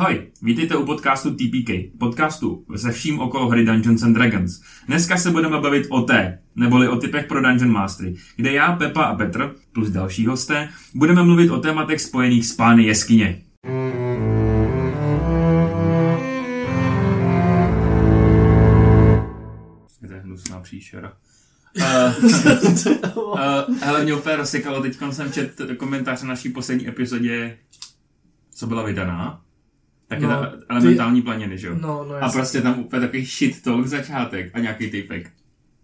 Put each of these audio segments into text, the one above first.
Ahoj, vítejte u podcastu TPK, podcastu se vším okolo hry Dungeons and Dragons. Dneska se budeme bavit o té, neboli o typech pro Dungeon Mastery, kde já, Pepa a Petr, plus další hosté, budeme mluvit o tématech spojených s pány jeskyně. To je hnusná příšera. Uh, uh, hele, mě úplně rozsekalo, teď jsem čet komentář na naší poslední epizodě, co byla vydaná. Tak no, je ta elementální ty... planiny, že jo? No, no, a prostě tam úplně takový shit talk začátek a nějaký typek.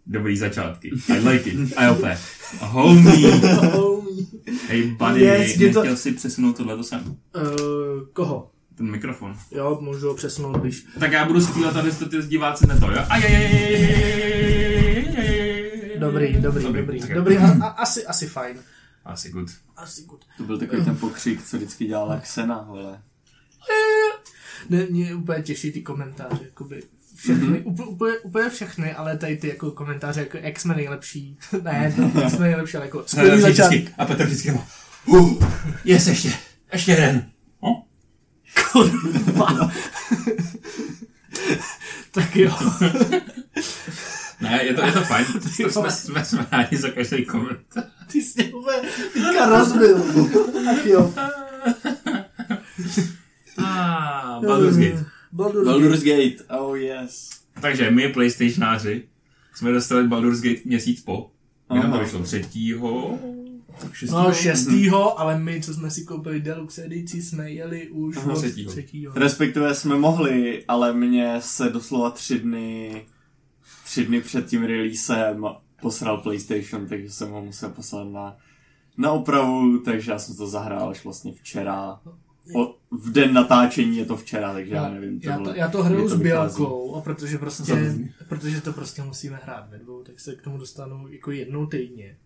Dobrý začátky. I like it. A úplně. Homie. Homie. Hej, buddy, yes, nechtěl to... si přesunout tohle sem. Uh, koho? Ten mikrofon. Jo, můžu ho přesunout, když... Tak já budu zpívat, aby to ty diváci neto, jo? Dobrý, dobrý, dobrý. Dobrý, dobrý a, a, asi, asi fajn. Asi good. Asi good. To byl takový ten pokřik, co vždycky dělala Xena, ale... Ne, mě úplně těší ty komentáře, jakoby všechny, mm-hmm. úplně, úplně, úplně všechny, ale tady ty jako komentáře jako X-Men nejlepší. ne, to X-Men nejlepší, ale jako skvělý začátek. A Petr vždycky má, uh, jest ještě, ještě jeden. Oh? Kurva. tak jo. ne, je to, je to fajn, to jsme, jsme, jsme rádi za každý komentář. Ty jsi mě úplně teďka rozbil. tak jo. Ah, Baldur's Gate. Baldur's, Baldur's Gate, oh yes. Takže my, PlayStationáři, jsme dostali Baldur's Gate měsíc po. My nám to vyšlo třetího, šestýho. No, šestýho, ale my, co jsme si koupili deluxe edici, jsme jeli už Aha, od třetího. třetího. Respektive jsme mohli, ale mě se doslova tři dny, tři dny před tím releasem posral PlayStation, takže jsem ho musel poslat na, na opravu, takže já jsem to zahrál až vlastně včera. V den natáčení je to včera, takže já, já nevím. Já to, já to hraju s Bělkou, a protože, prostě, protože to prostě musíme hrát ve dvou, tak se k tomu dostanu jako jednou týdně.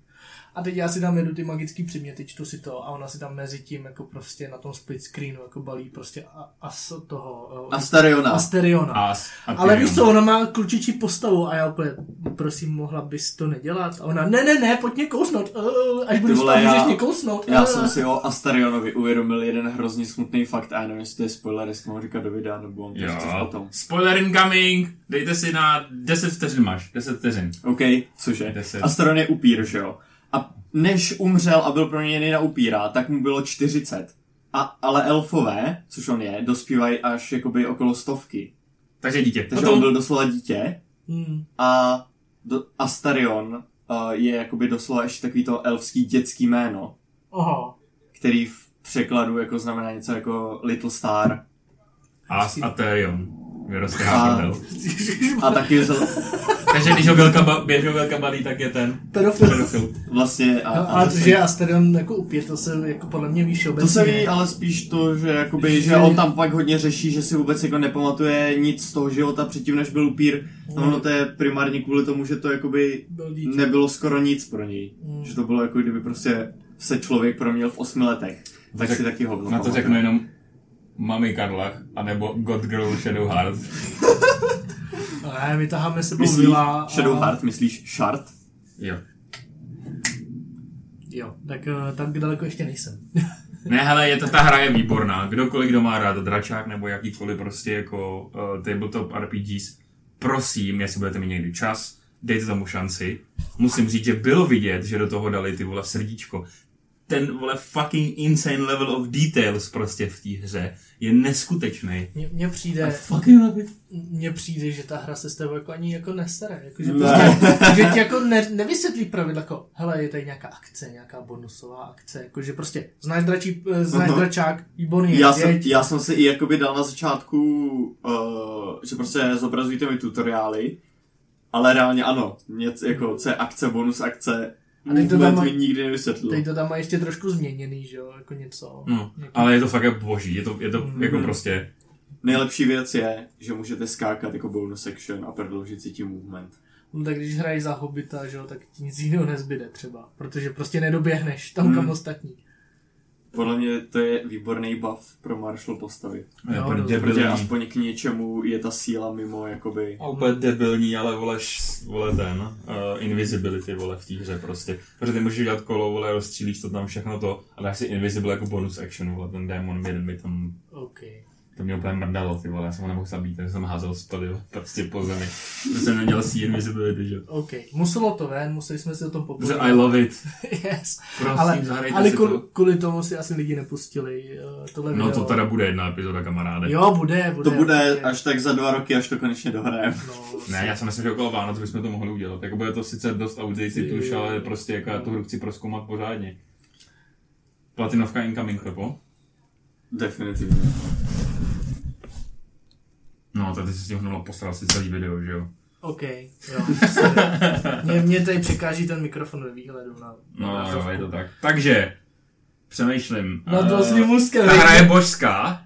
A teď já si tam jedu ty magické předměty, čtu si to a ona si tam mezi tím jako prostě na tom split screenu jako balí prostě a, as toho. Asteriona. Asteriona. As, Ale víš co, ona má klučičí postavu a já úplně, prosím, mohla bys to nedělat? A ona, ne, ne, ne, pojď mě kousnout, uh, až budu spát, můžeš mě kousnout. Já jsem si o Asterionovi uvědomil jeden hrozně smutný fakt a já nevím, jestli to je spoiler, jestli mohu říkat do videa, nebo on to potom. Spoiler incoming! Dejte si na 10 vteřin máš, 10 vteřin. OK, cože? Deset. Asterion je upír, že jo? A než umřel a byl proměněný na upíra, tak mu bylo 40. A, ale elfové, což on je, dospívají až jakoby okolo stovky. Takže dítě. Takže Potom, on byl doslova dítě Hmm. a do, Astarion uh, je jakoby doslova ještě takový to elfský dětský jméno, Aha. který v překladu jako znamená něco jako Little Star. As Vyrostě A-. A taky z, Takže když ho Vilka, ba- běž ho Vilka balí, tak je ten Pedofil. pedofil. vlastně... A, No, ale to, že je Asterion jako upět, to se jako podle mě víš To obecně. se ví, ale spíš to, že, jakoby, že Že- on tam pak hodně řeší, že si vůbec jako nepamatuje nic z toho života předtím, než byl upír. No, ono to je primárně kvůli tomu, že to jakoby nebylo skoro nic pro něj. Mm. Že to bylo jako kdyby prostě se člověk proměnil v osmi letech. Tak řek- si taky hovno Na to řeknu jenom Mami Karlach, anebo God Girl Shadowheart. Ne, my taháme sebou Myslíš vila. Shadowheart, myslíš Shard? Jo. Jo, tak eh, tak daleko ještě nejsem. Ne, hele, je to, ta hra je výborná. Kdokoliv, kdo má rád dračák nebo jakýkoliv prostě jako uh, tabletop RPGs, prosím, jestli budete mít někdy čas, dejte tomu šanci. Musím říct, že bylo vidět, že do toho dali ty vole srdíčko. Ten vole fucking insane level of details prostě v té hře je neskutečný. Mně, mně přijde, fucking love it. mně přijde, že ta hra se s tebou jako ani jako nesere. Jako, že, Ne. prostě, že ti jako ne, nevysvětlí pravidla, jako, hele, je tady nějaká akce, nějaká bonusová akce, jako, že prostě znáš, dračí, eh, znáš Aha. dračák, výborný, Já jsem, já jsem si i jakoby dal na začátku, uh, že prostě zobrazujte mi tutoriály, ale reálně ano, něco jako co je akce, bonus akce, A teď to tam mi má- nikdy nevysvětlil. Teď to tam má ještě trošku změněný, že jo, jako něco. No, ale je to fakt boží. Je to, je to Mhm. jako prostě... Nejlepší věc je, že můžete skákat jako bonus action a prodloužit si tím movement. No tak když hraješ za hobita, že jo, tak ti nic jiného nezbyde třeba, protože prostě nedoběhneš tam kam ostatní. Podle mě to je výborný buff pro martial postavy. Jo, no, Protože debilní. aspoň k něčemu je ta síla mimo jakoby... A úplně debilní, ale vole, š- vole ten, uh, invisibility, vole, v té hře prostě. Protože ty můžeš dělat kolo, vole, rozstřílíš to tam všechno to a dáš si invisible jako bonus action, vole, ten démon jeden by tam OK. To mě úplně mrdalo, ty vole, já jsem ho nemohl zabít, takže jsem házel spady prostě po zemi. Protože jsem neměl sír visibility, že? OK, muselo to ven, museli jsme si o tom Protože popovídat. I love it. yes. Prosím, ale ale kvůli, to. kvůli tomu si asi lidi nepustili uh, tohle No video. to teda bude jedna epizoda, kamaráde. Jo, bude, bude. To bude určitě. až tak za dva roky, až to konečně dohrajeme. No, Ne, já jsem myslím, že okolo Vánoc bychom to mohli udělat. Jako bude to sice dost outdated už, ale prostě jako já tu hru chci proskoumat pořádně. Platinovka incoming, Pepo? Definitivně. No, tady si s tím hnul posral si celý video, že jo? OK, jo. mě, mě tady překáží ten mikrofon ve výhledu na No, na jo, je to tak. Takže, přemýšlím. Nad eh, vlastním úzkem. Ta hra je božská.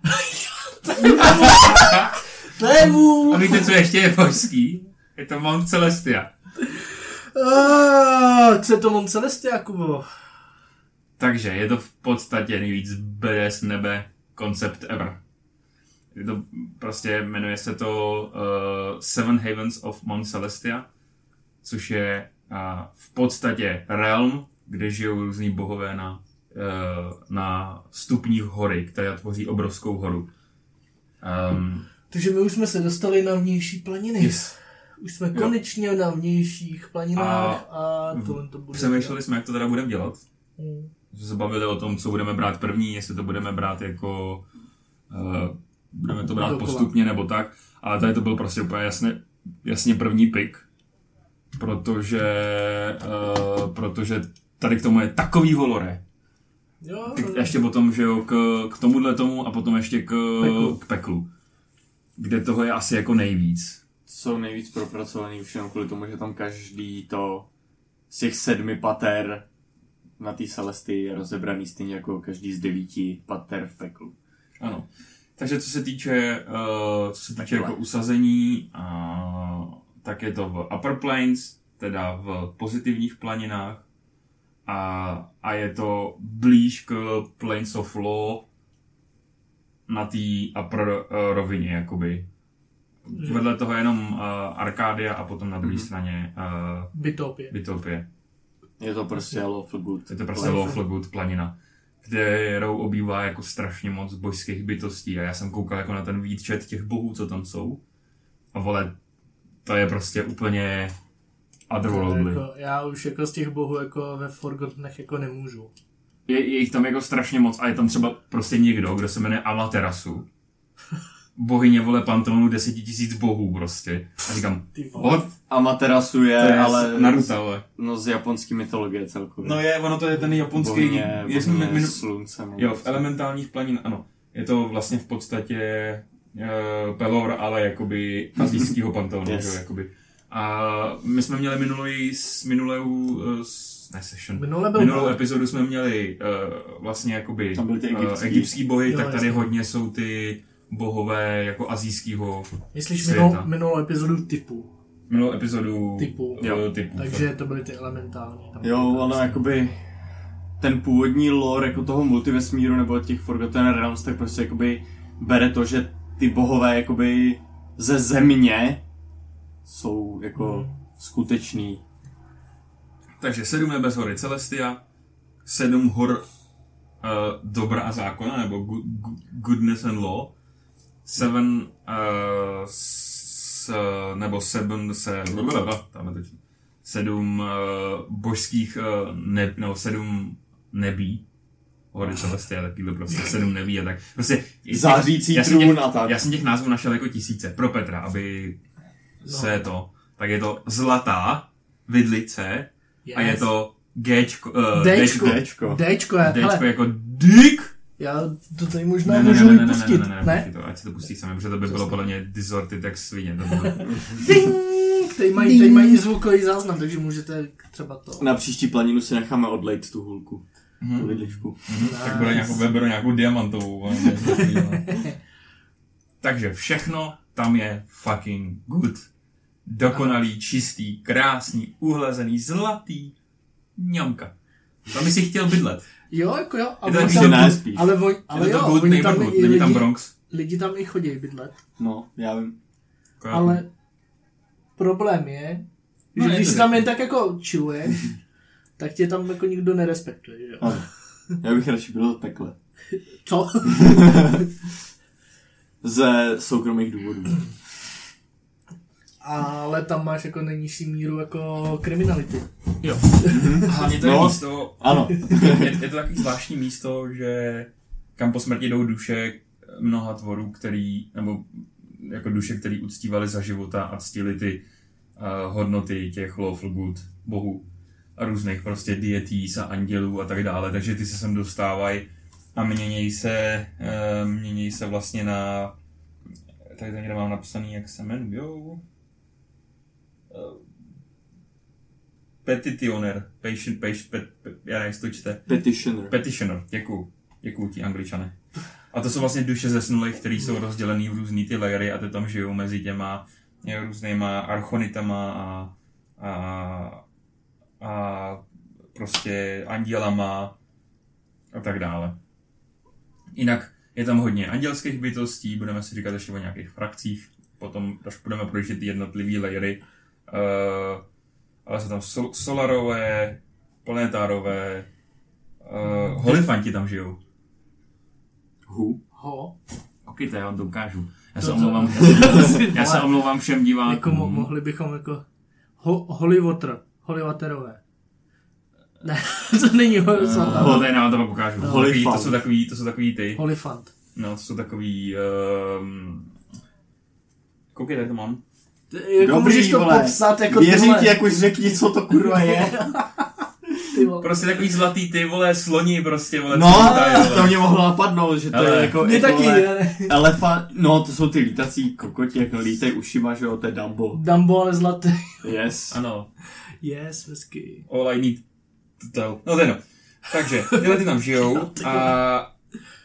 Lévu! A víte, co ještě je božský? Je to Mount Celestia. Ah, Co je to Mont Celestia, Kubo? Takže je to v podstatě nejvíc BS nebe koncept ever. Je to prostě, jmenuje se to uh, Seven Havens of Mount Celestia, což je uh, v podstatě realm, kde žijou různí bohové na, uh, na stupních hory, která tvoří obrovskou horu. Um, Takže my už jsme se dostali na vnější planiny. yes. Už jsme konečně na vnějších planinách a, A tohle to bude. Přemýšleli jsme, jak to teda budeme dělat. Hmm. Jsme se bavili o tom, co budeme brát první, jestli to budeme brát jako... Uh, budeme to brát Dokola. postupně nebo tak. Ale tady to byl prostě úplně jasně, jasně první pick. Protože, uh, protože tady k tomu je takový holore. Jo, K, ještě potom, že jo, k, k tomuhle tomu a potom ještě k Peklu. k peklu. Kde toho je asi jako nejvíc. Jsou nejvíc propracovaný už jenom kvůli tomu, že tam každý to z těch sedmi pater na té Celesty je rozebraný stejně jako každý z devíti pater v peklu. Ano. Takže co se týče, uh, co se týče Takhle. jako usazení, uh, tak je to v Upper Plains, teda v pozitivních planinách a, a je to blíž k Plains of Law na té upper uh, rovině, jakoby. Vedle toho je jenom uh, Arkádia a potom na druhé Mhm. straně uh, Bytopě. Bytopie. Je to prostě lawful good. Je to prostě. Lawful Good planina, kterou obývá jako strašně moc božských bytostí a já jsem koukal jako na ten výčet těch bohů, co tam jsou. A vole, to je prostě úplně otherworldly. Jako, já už jako z těch bohů jako ve Forgottenech jako nemůžu. Je, je jich tam jako strašně moc a je tam třeba prostě někdo, kdo se jmenuje Amaterasu. Bohyně vole Panteonu deseti tisíc bohů prostě. A říkám, what? Amaterasu je, To je ale Naruto, ale. no z japonské mytologie celkově. No je, ono to je ten japonský... Bohyně, je- jsme bohyně minu- sluncem. Jo, v elementálních planin, ano. Je to vlastně v podstatě uh, Pelor, ale jakoby azijského panteonu, Yes. yes. jakoby. A my jsme měli minulý, s minulou, uh, s- ne session, Minule byl minulou boj. epizodu jsme měli uh, vlastně jakoby Tam byly ty uh, egyptský. egyptský bohy, Jo, tak tady jasně. hodně jsou ty bohové jako azijského Myslíš světa. minul, minulou epizodu typu. minulou epizodu Typu. Jo, typu. Takže to byly ty elementální. Tam Jo, krásný. jakoby ten původní lore jako toho multivesmíru nebo těch Forgotten Realms, tak prostě jakoby bere to, že ty bohové jakoby ze země jsou jako Hmm. skuteční. Takže sedm nebe z hory Celestia, sedm hor uh, dobra a zákona, nebo good, goodness and law, seven, uh, s, nebo seven se, tam je to, sedm uh, božských, uh, ne, nebo sedm nebí, hory Celestia, takovýhle prostě sedm nebí a tak. Prostě, Zářící já jsem trůn těch, a tak. Já jsem těch názvů našel jako tisíce, pro Petra, aby No. se to, tak je to zlatá vidlice, yes. a je to Gčko, uh, Dčko. Dčko. Dčko, já, Dčko hele, jako dick. Já to tady možná můžu vypustit, ne? ne, ne, to, ať si to pustí sami, protože to by bylo podle mě disorted jak svině. To bylo! Tady mají, tady mají zvukový záznam, takže můžete třeba to. Na příští planinu si necháme odlejt tu hulku. Tu Mhm. vidličku. Mhm, tak bude nějakou, beru nějakou diamantovou. ne, ne. Takže všechno tam je fucking good. Dokonalý, čistý, krásný, uhlezený, zlatý. Ňamka. Tam by si chtěl bydlet. Jo, jako jo. A Je to taky, tam, spíš. ale, voj, Ale ale je to jo, good oni tam není tam lidi, Bronx. lidi tam i chodí bydlet. No, já vím. Jako já- Ale problém je, No, že je když si tam jen tak jako chilluješ, tak tě tam jako nikdo nerespektuje, že jo? Ale já bych radši byl v pekle. Co? ze soukromých důvodů. Ale tam máš jako nejnižší míru jako kriminality. Jo. Hlavně to je No. místo, Ano. je, je to takový zvláštní místo, že kam po smrti jdou duše mnoha tvorů, který, nebo jako duše, který uctívali za života a ctili ty uh, hodnoty těch lawful good bohů a různých prostě deities a andělů a tak dále, takže ty se sem dostávají a měnějí se, uh, měnějí se vlastně na tady to někde mám napsaný, jak se jmenujou. Uh, petitioner, patient, patient, pet, pet, já nevím, to čte. Petitioner. Petitioner, děkuju. Děkuju ti, angličane. A to jsou vlastně duše zesnulých, které jsou rozdělený v různý ty layery a ty tam žijou mezi těma eh, různýma archonitama a, a, a prostě andělama a tak dále. Jinak je tam hodně andělských bytostí, budeme si říkat ještě o nějakých frakcích, potom až budeme projíždět ty jednotlivý layery. Uh, ale jsou tam sol- solarové, planetárové, uh, holifanti tam žijou. Hu. Ho. Ok, to já vám to ukážu. Já se To- to- omlouvám, já se omlouvám všem divákům. Jako mo- mohli bychom jako ho- Holy Water. Holy Waterové. Ne, to není Holy Uh, Water. to je, já to vám ukážu. No. To, takový, to, Holifant. jsou takový, to jsou takový ty. Holyfant. No, to jsou takový... Um, koukej, tady to mám. Jako můžeš to popsat jako Věřím tyhle, ti, jak už řekni, co to kurva je. ty vole. Prostě takový zlatý ty, vole, sloni prostě, vole. No, lítají, vole. to mě mohlo napadnout, že to Ale- je jako... Mě jako, taky, vole? Elefant, no to jsou ty lítací kokoti, jak lítají ušima, že jo, to je Dumbo. Dumbo, ale zlatý. Yes. Ano. Yes, hezky. All I need to tell. No to je no. Takže, tyhle ty tam žijou a,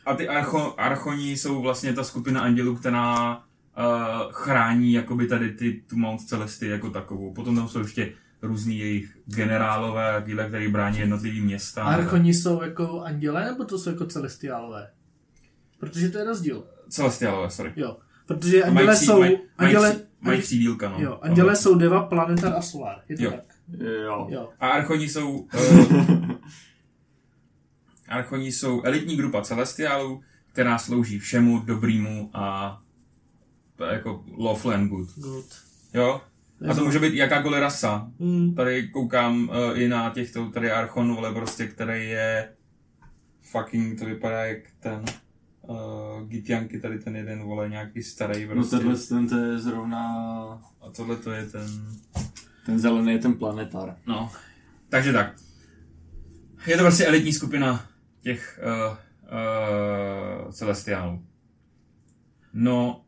a ty archo, archoni jsou vlastně ta skupina andělů, která uh, chrání jakoby tady ty, tu Mount Celesty jako takovou. Potom tam jsou ještě různý jejich generálové, takovýhle, který brání jednotlivý města. Archoni jsou jako andělé, nebo to jsou jako celestiálové? Protože to je rozdíl. Celestiálové, sorry. Jo. Protože A mají jsou... mají, mají, Anděle, mají křídílka, no. jo, anděle jsou Deva, Planetar a Solar. Je to Jo. tak? Jo. Jo. A Archoni jsou... Uh, Archoni jsou elitní grupa celestiálů, která slouží všemu dobrýmu a jako lawful and good. Good. Jo? A to může být jakákoliv rasa. Mm. Tady koukám uh, i na těchto, tady Archon, vole, prostě, který je fucking, to vypadá jak ten uh, Gitianky, tady ten jeden, vole, nějaký starý No prostě. tenhle ten to je zrovna... A tohle to je ten... Ten zelený je ten planetar. No, takže tak. Je to prostě elitní skupina těch uh, uh, celestiálů. No,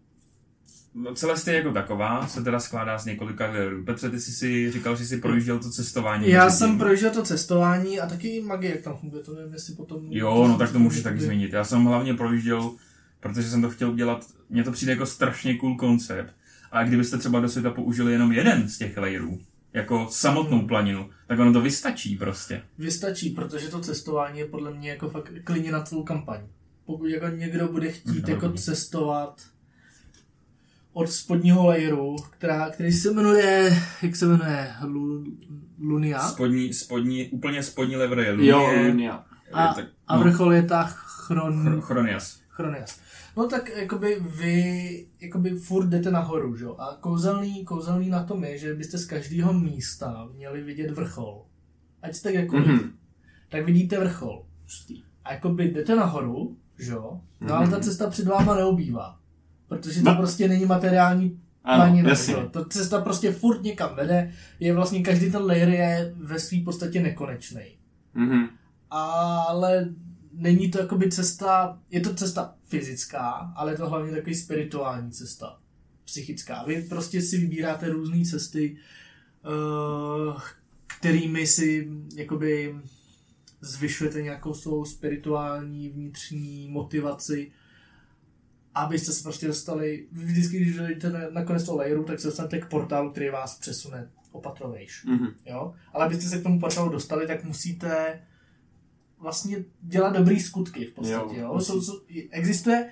Celestia jako taková se teda skládá z několika layerů. Petře, ty jsi si říkal, že jsi projížděl to cestování. Já jsem tím. prožil to cestování a taky magie, jak tam funguje, to nevím, jestli potom... Jo, no tak to můžeš taky zmínit. Já jsem hlavně projížděl, protože jsem to chtěl udělat, mně to přijde jako strašně cool koncept. A kdybyste třeba do světa použili jenom jeden z těch layerů, jako samotnou planinu, tak ono to vystačí prostě. Vystačí, protože to cestování je podle mě jako fakt klidně na tvou kampaň. Pokud jako někdo bude chtít Mhm, jako dobrý. cestovat od spodního layeru, která, který se jmenuje, jak se jmenuje, Lu, Lunia? Spodní, spodní, úplně spodní lever je Jo, Lunie, Lunia. A, tak, a no, vrchol je ta chron, Chro- Chronias. Chronias. No tak jakoby vy jakoby furt jdete nahoru, že? jo? A kouzelný, kouzelný na tom je, že byste z každého místa měli vidět vrchol. Ať jste. Mhm. Mm-hmm. Tak vidíte vrchol. A jakoby jdete nahoru, že jo? No ale ta cesta před váma neobývá. Protože to No. prostě není materiální Ano, planina. jasně. jo? Ta cesta prostě furt někam vede. Je vlastně každý ten layer je ve své podstatě nekonečný Mhm. ale není to jakoby cesta, je to cesta fyzická, ale je to hlavně takový spirituální cesta, psychická. Vy prostě si vybíráte různé cesty, eh, kterými si jakoby zvyšujete nějakou svou spirituální vnitřní motivaci, abyste se prostě dostali, vždycky, když jdete na, na konec toho layeru, tak se dostanete k portálu, který vás přesune opatrovejš Mhm. jo? Ale abyste se k tomu portálu dostali, tak musíte vlastně dělat dobrý skutky v podstatě, Jo, jo? Jsou, jsou, existuje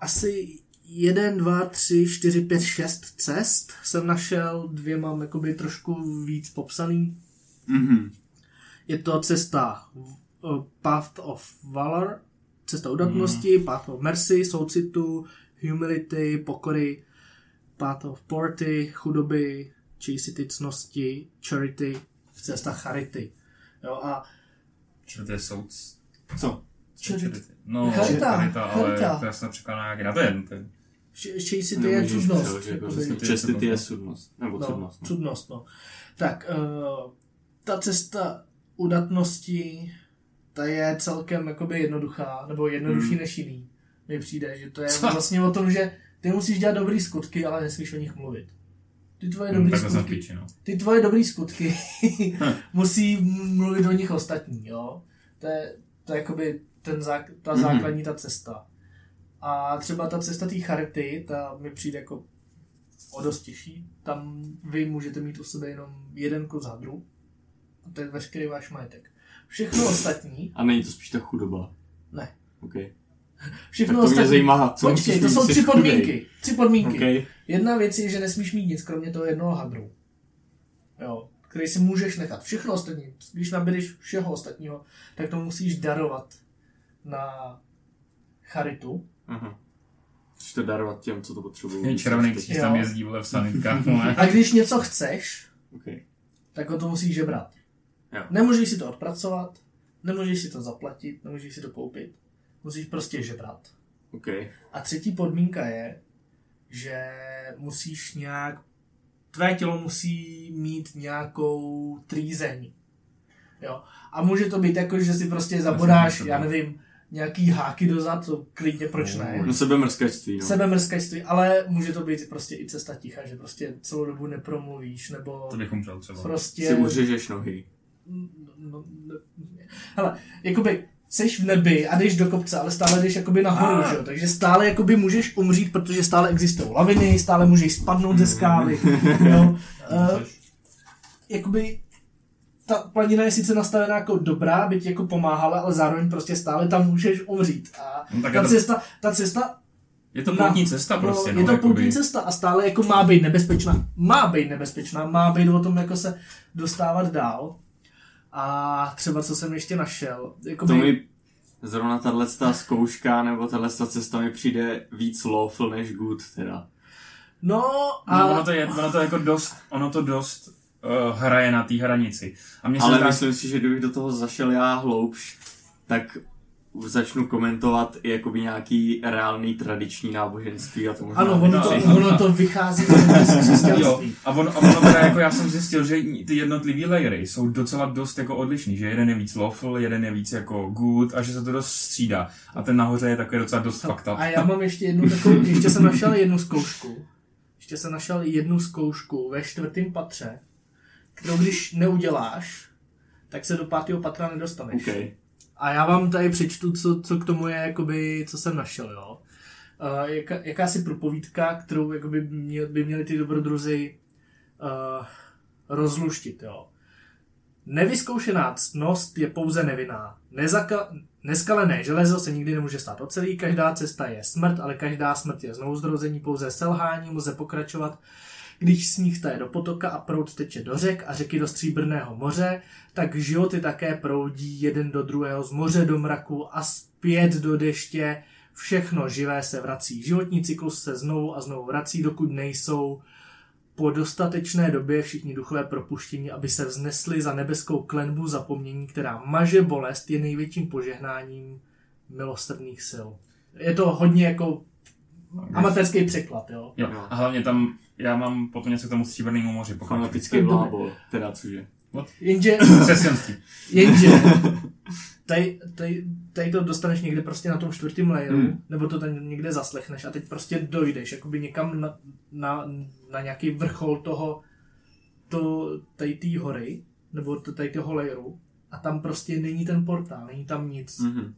asi jeden, dva, tři, čtyři, pět, šest cest jsem našel, dvě mám jakoby trošku víc popsaný. Mhm. Je to cesta uh, Path of Valor, cesta udatnosti, Mhm. Path of Mercy, soucitu, humility, pokory, path of poverty, chudoby, chaste ctnosti, charity, cesta charity. Jo, a Čili to je soudc. Co? charity, No, Charita, charita, ale charita. to já jsem překládal nějaký, na to je jedno, to je cudnost. Chastity je sudnost. Nebo No, cudnost. No. cudnost, no. Tak, uh, ta cesta udatnosti, ta je celkem jakoby jednoduchá, nebo jednodušší Hmm. než jiný. Mi přijde, že to je Co? vlastně o tom, že ty musíš dělat dobrý skutky, ale nesmíš o nich mluvit. Ty tvoje Hm, dobrý v skutky, píči, no. ty tvoje dobrý skutky Hm. musí mluvit o nich ostatní, jo. To je, to je jakoby ten zák, ta Mhm. základní ta cesta. A třeba ta cesta té charity, ta mi přijde jako o dost těžší. Tam vy můžete mít u sebe jenom jeden kus hadru a to je veškerý váš majetek. Všechno ostatní, A není to spíš ta chudoba. ne. OK. Tak Všechno to mě ostatní, zajímá, co Počkej, to jsou tři jsi chudej? podmínky. Tři podmínky. OK. Jedna věc je, že nesmíš mít nic, kromě toho jednoho hadru. Jo, který si můžeš nechat. Všechno ostatní. Když nabídeš všeho ostatního, tak to musíš darovat na charitu. Aha. Chceš to darovat těm, co to potřebují. Je červený kříž Jo. tam jezdí vole v sanitkách. A když něco chceš, OK. tak ho to musíš žebrat. Jo. Nemůžeš si to odpracovat, nemůžeš si to zaplatit, nemůžeš si to koupit. Musíš prostě žebrat. OK. A třetí podmínka je, že musíš nějak, tvé tělo musí mít nějakou trýzeň. Jo. A může to být jako, že si prostě zabodáš, já nevím, nějaký háky dozad, to klidně proč ne. No sebemrskačství, no. Sebemrskačství, ale může to být prostě i cesta ticha, že prostě celou dobu nepromluvíš, nebo To bych umřel třeba. prostě... Si uřežeš nohy. No, no, hele, jakoby seš v nebi a jdeš do kopce, ale stále jdeš jakoby nahoru, že jo? Takže stále jakoby můžeš umřít, protože stále existují laviny, stále můžeš spadnout ze skály, jo? Uh, jakoby ta planina je sice nastavená jako dobrá, by ti jako pomáhala, ale zároveň prostě stále tam můžeš umřít. A No, ta to- cesta, ta cesta Je to poutní cesta prostě, no. je to jakoby. poutní cesta a stále jako má být nebezpečná. Má být nebezpečná, má být o tom jako se dostávat dál. A třeba co jsem ještě našel. Jako To mi zrovna tahle zkouška nebo tahle cesta mi přijde víc lawful než good teda. No a... No, ono to je, ono to jako dost, ono to dost uh, hraje na té hranici. A mě se Ale zdá, myslím si, že kdybych do toho zašel já hloubš, tak začnu komentovat i jakoby nějaký reálný tradiční náboženství a to možná Ano, ono to, No, ono to vychází z Jo, křesťanství. a ono, a ono teda jako já jsem zjistil, že ty jednotlivý layery jsou docela dost jako odlišný, že jeden je víc lawful, jeden je víc jako good a že se to dost střídá. A ten nahoře je takový docela dost up. A já mám ještě jednu takovou, ještě jsem našel jednu zkoušku. Ještě jsem našel jednu zkoušku ve čtvrtém patře, kterou když neuděláš, tak se do pátého patra nedostaneš. Okay. A já vám tady přečtu, co, co k tomu je, jakoby, co jsem našel, jo. Uh, jaká, jakási propovídka, kterou jakoby, mě, by měli ty dobrodruzi uh, rozluštit, jo. Nevyzkoušená ctnost je pouze nevinná. Nezaka, neskalené železo se nikdy nemůže stát ocelí, každá cesta je smrt, ale každá smrt je znovuzrození, pouze selhání může pokračovat. Když sníh taje do potoka a proud teče do řek a řeky do stříbrného moře, tak životy také proudí jeden do druhého z moře do mraku a zpět do deště. Všechno živé se vrací. Životní cyklus se znovu a znovu vrací, dokud nejsou po dostatečné době všichni duchové propuštění, aby se vznesli za nebeskou klenbu zapomnění, která maže bolest, je největším požehnáním milosrdných sil. Je to hodně jako amatérský překlad, jo. Jo. A hlavně tam, já mám potom něco k tomu stříbrnému moři. Fanatický blábol, teda cože. Jenže, Křesťanství. jenže, tady, tady, tady to dostaneš někde prostě na tom čtvrtém layeru, Hmm. nebo to tam někde zaslechneš a teď prostě dojdeš jakoby někam na, na, na nějaký vrchol toho, to, tady té hory, nebo to, tady toho layeru a tam prostě není ten portál, není tam nic. Mhm.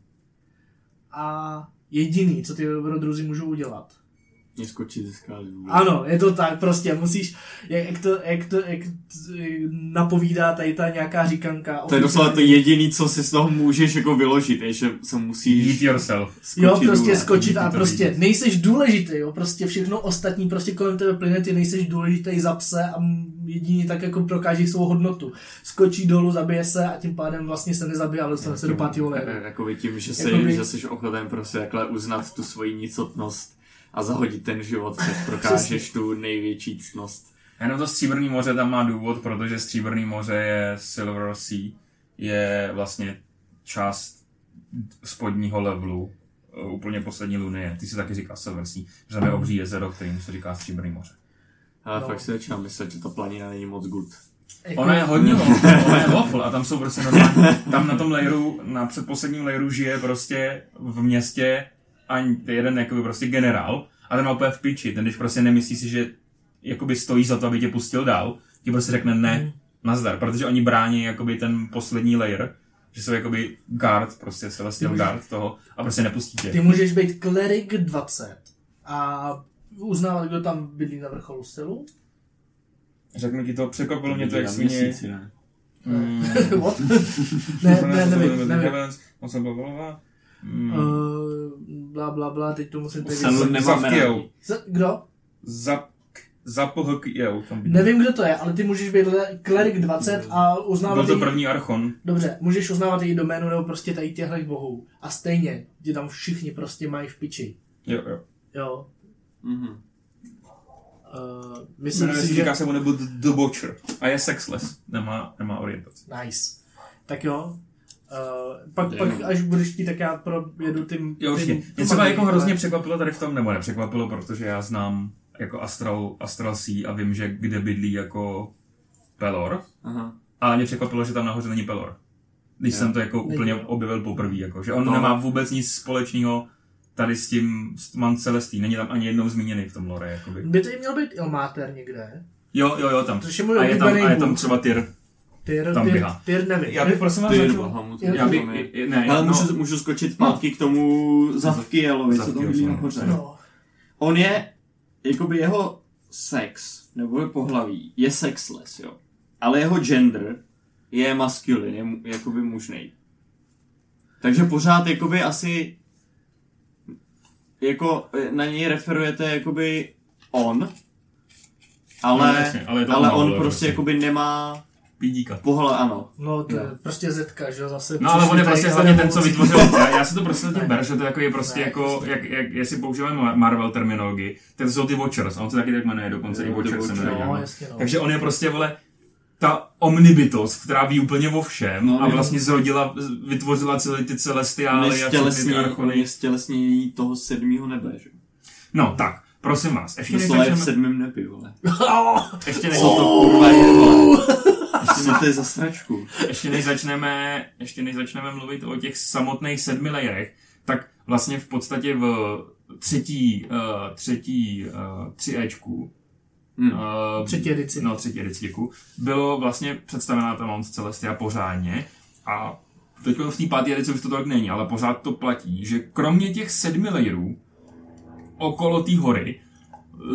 A jediný, co ty dobrodruzi můžou udělat, Mě skočit ze skály. ano, je to tak, prostě musíš, jak, jak, to, jak, to, jak napovídá tady ta nějaká říkanka. To je doslova to jediný, co si z toho můžeš jako vyložit, je, že se musíš Eat yourself. skočit Jo, prostě dole. skočit a to prostě vidět. nejseš důležitý, jo, prostě všechno ostatní prostě kolem tebe plyne, ty nejseš důležitý za pse a jedině tak jako prokáží svou hodnotu. Skočí dolů, zabije se a tím pádem vlastně se nezabije, ale dostane se do pátého Jakoby tím, že jsi, Jakoby- že jsi ochoten prostě takhle uznat tu svoji nicotnost a zahodit ten život, tak prokážeš tu největší ctnost. Jenom to Stříbrný moře tam má důvod, protože Stříbrný moře je Silver Sea, je vlastně část spodního levelu, eh, úplně poslední lunie. Ty si taky říká Silver Sea, že tam je obří jezero, kterým se říká Stříbrný moře. Ale No. fakt si začínám myslet, že ta planina není moc good. Jako, Ona je hodně waffle, ona je waffle a tam jsou prostě normálně, tam na tom layeru, na předposledním layeru žije prostě v městě a jeden jakoby prostě generál a ten má úplně v piči, ten když prostě nemyslí si, že jakoby stojí za to, aby tě pustil dál, ti prostě řekne ne, nazdar, protože oni brání jakoby ten poslední layer, že jsou jakoby guard, prostě celestial guard toho a prostě nepustí tě. Ty můžeš být klerik 20 a uznávat, kdo tam bydlí na vrcholu stylu. Řeknu ti to, překvapilo mě to, jak svině. měsíci, ne? Mm. What? ne, ne, nevím, nevím. Heavens, moc jsem blablabla. Mm. Uh, bla, bla, bla, teď to musím teď... Z- Kdo? Zap. Nevím, kdo to je, ale ty můžeš být le- klerik 20 a Byl uznávat to její... první archon. Dobře, můžeš uznávat její doménu nebo prostě tady těchto bohů. A stejně, že tam všichni prostě mají v piči. Jo, jo. Jo. Mhm. Uh, myslím Jmenuje si, se, že... říká se mu nebo The, The Watcher. A je sexless. Nemá, nemá orientaci. Nice. Tak jo. Uh, pak, pak, až budeš chtít, tak já projedu tím... Jo, určitě. tím- Mě třeba jako hrozně překvapilo tady v tom, nebo nepřekvapilo, protože já znám jako Astral, Astral Sea a vím, že kde bydlí jako Pelor. Aha. Ale mě překvapilo, že tam nahoře není Pelor. Když Jo. jsem to jako úplně objevil poprvé, jako, že on No. nemá vůbec nic společného tady s tím s Man Celestí. Není tam ani jednou zmíněný v tom lore, jakoby. By to i měl být Ilmáter někde. Jo, jo, jo, tam. Což je můj A je tam, a je tam třeba Tyr. Tyr, tam tyr, běhá. tyr nevím. Já bych prosím vás Ty začal... Bahamut. Já bych, je. ne, Ale no, můžu, můžu skočit zpátky k tomu Zavkielovi, co tam Zavkiel, bydlí no. nahoře. No. On je, jakoby jeho sex, nebo jeho pohlaví, je sexless, jo. Ale jeho gender je masculine, je jakoby mužnej. Takže pořád jakoby asi jako eh, na něj referujete jakoby on, ale, No, jasně, ale je to ale on ale prostě prostě. jakoby nemá Pídíka. pohled, ano. No, to je Jo. prostě Zetka, že jo, zase. No ale on je prostě hlavně ten, co vytvořil, já, já si to prostě tím Ne. ber, že to jako je prostě Ne, jako, prostě. jak, jak, jestli používáme Marvel terminologii, tak to jsou ty Watchers, a on se taky tak jmenuje, dokonce Jo, i Watchers se jmenuje. No, jasně, no. Takže on je prostě, vole, ta omnibytost, která ví úplně o všem No, a jo. vlastně zrodila, vytvořila celé ty celestiály je a všechny ty on archony. je stělesnění toho sedmého nebe, že? No tak, prosím vás, ještě než je v začneme, sedmém nebi, vole. ještě než, to kurva je, vole? Co to je za sračku? ještě než začneme, ještě než začneme mluvit o těch samotných sedmi layerech, tak vlastně v podstatě v třetí, uh, třetí uh, tři Ečku, Hm. uh, Třetí edici. No, třetí edici, děkuju. Bylo vlastně představená ta Mount Celestia pořádně a teď v té páté edici už to tak není, ale pořád to platí, že kromě těch sedmi layerů okolo té hory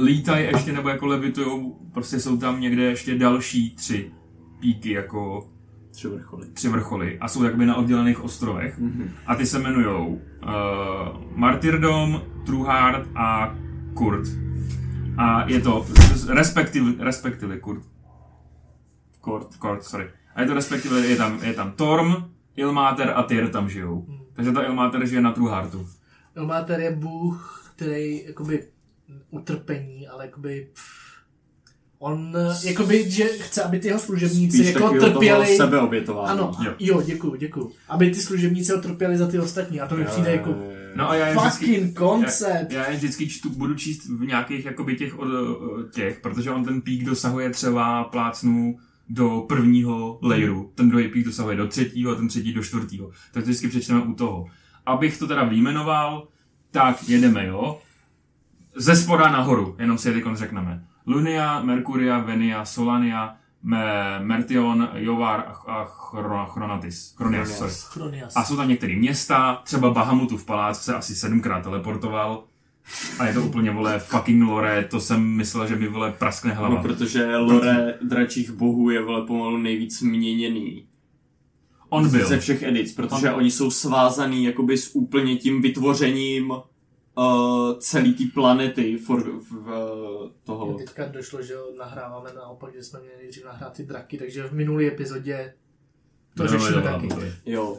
lítají ještě nebo jako levitujou, prostě jsou tam někde ještě další tři píky jako Tři vrcholy. tři vrcholy a jsou jakoby na oddělených ostrovech Mhm. a ty se jmenujou uh, Martyrdom, Truhard a Kurt. A je to respektive, respektive Kurt. Kurt, Kurt, sorry. A je to respektive, je tam, je tam Torm, Ilmater a Tyr tam žijou. Hmm. Takže ta Ilmater žije na Truhartu. Ilmáter je bůh, který jakoby utrpení, ale jakoby pff, on jakoby, že chce, aby ty jeho služebníci Spíš jako trpěli. sebeobětování. Ano, Jo. jo. děkuju, děkuju. Aby ty služebníci ho trpěli za ty ostatní. A to mi přijde jako No a já je vždycky, fucking koncept. já, já je vždycky čtu, budu číst v nějakých jakoby těch, od, těch, protože on ten pík dosahuje třeba plácnu do prvního layeru, ten druhý pík dosahuje do třetího a ten třetí do čtvrtého. Tak to vždycky přečteme u toho. Abych to teda vyjmenoval, tak jedeme, jo. Ze spoda nahoru, jenom si je teď řekneme. Lunia, Merkuria, Venia, Solania, Me, Mertion, Jovar a, a Chro, Chronatis. Chronias, sorry. Chronias. A jsou tam některé města, třeba Bahamutův palác se asi sedmkrát teleportoval. A je to úplně, vole, fucking lore, to jsem myslel, že mi, vole, praskne hlava. No, protože lore dračích bohů je vole pomalu nejvíc měněný. On byl. Ze všech edic, protože oni jsou svázaný jakoby s úplně tím vytvořením uh, celý té planety for, v, v, toho. Mně teďka došlo, že nahráváme naopak, že jsme měli nejdřív nahrát ty draky, takže v minulé epizodě to No, řešíme taky. Jo.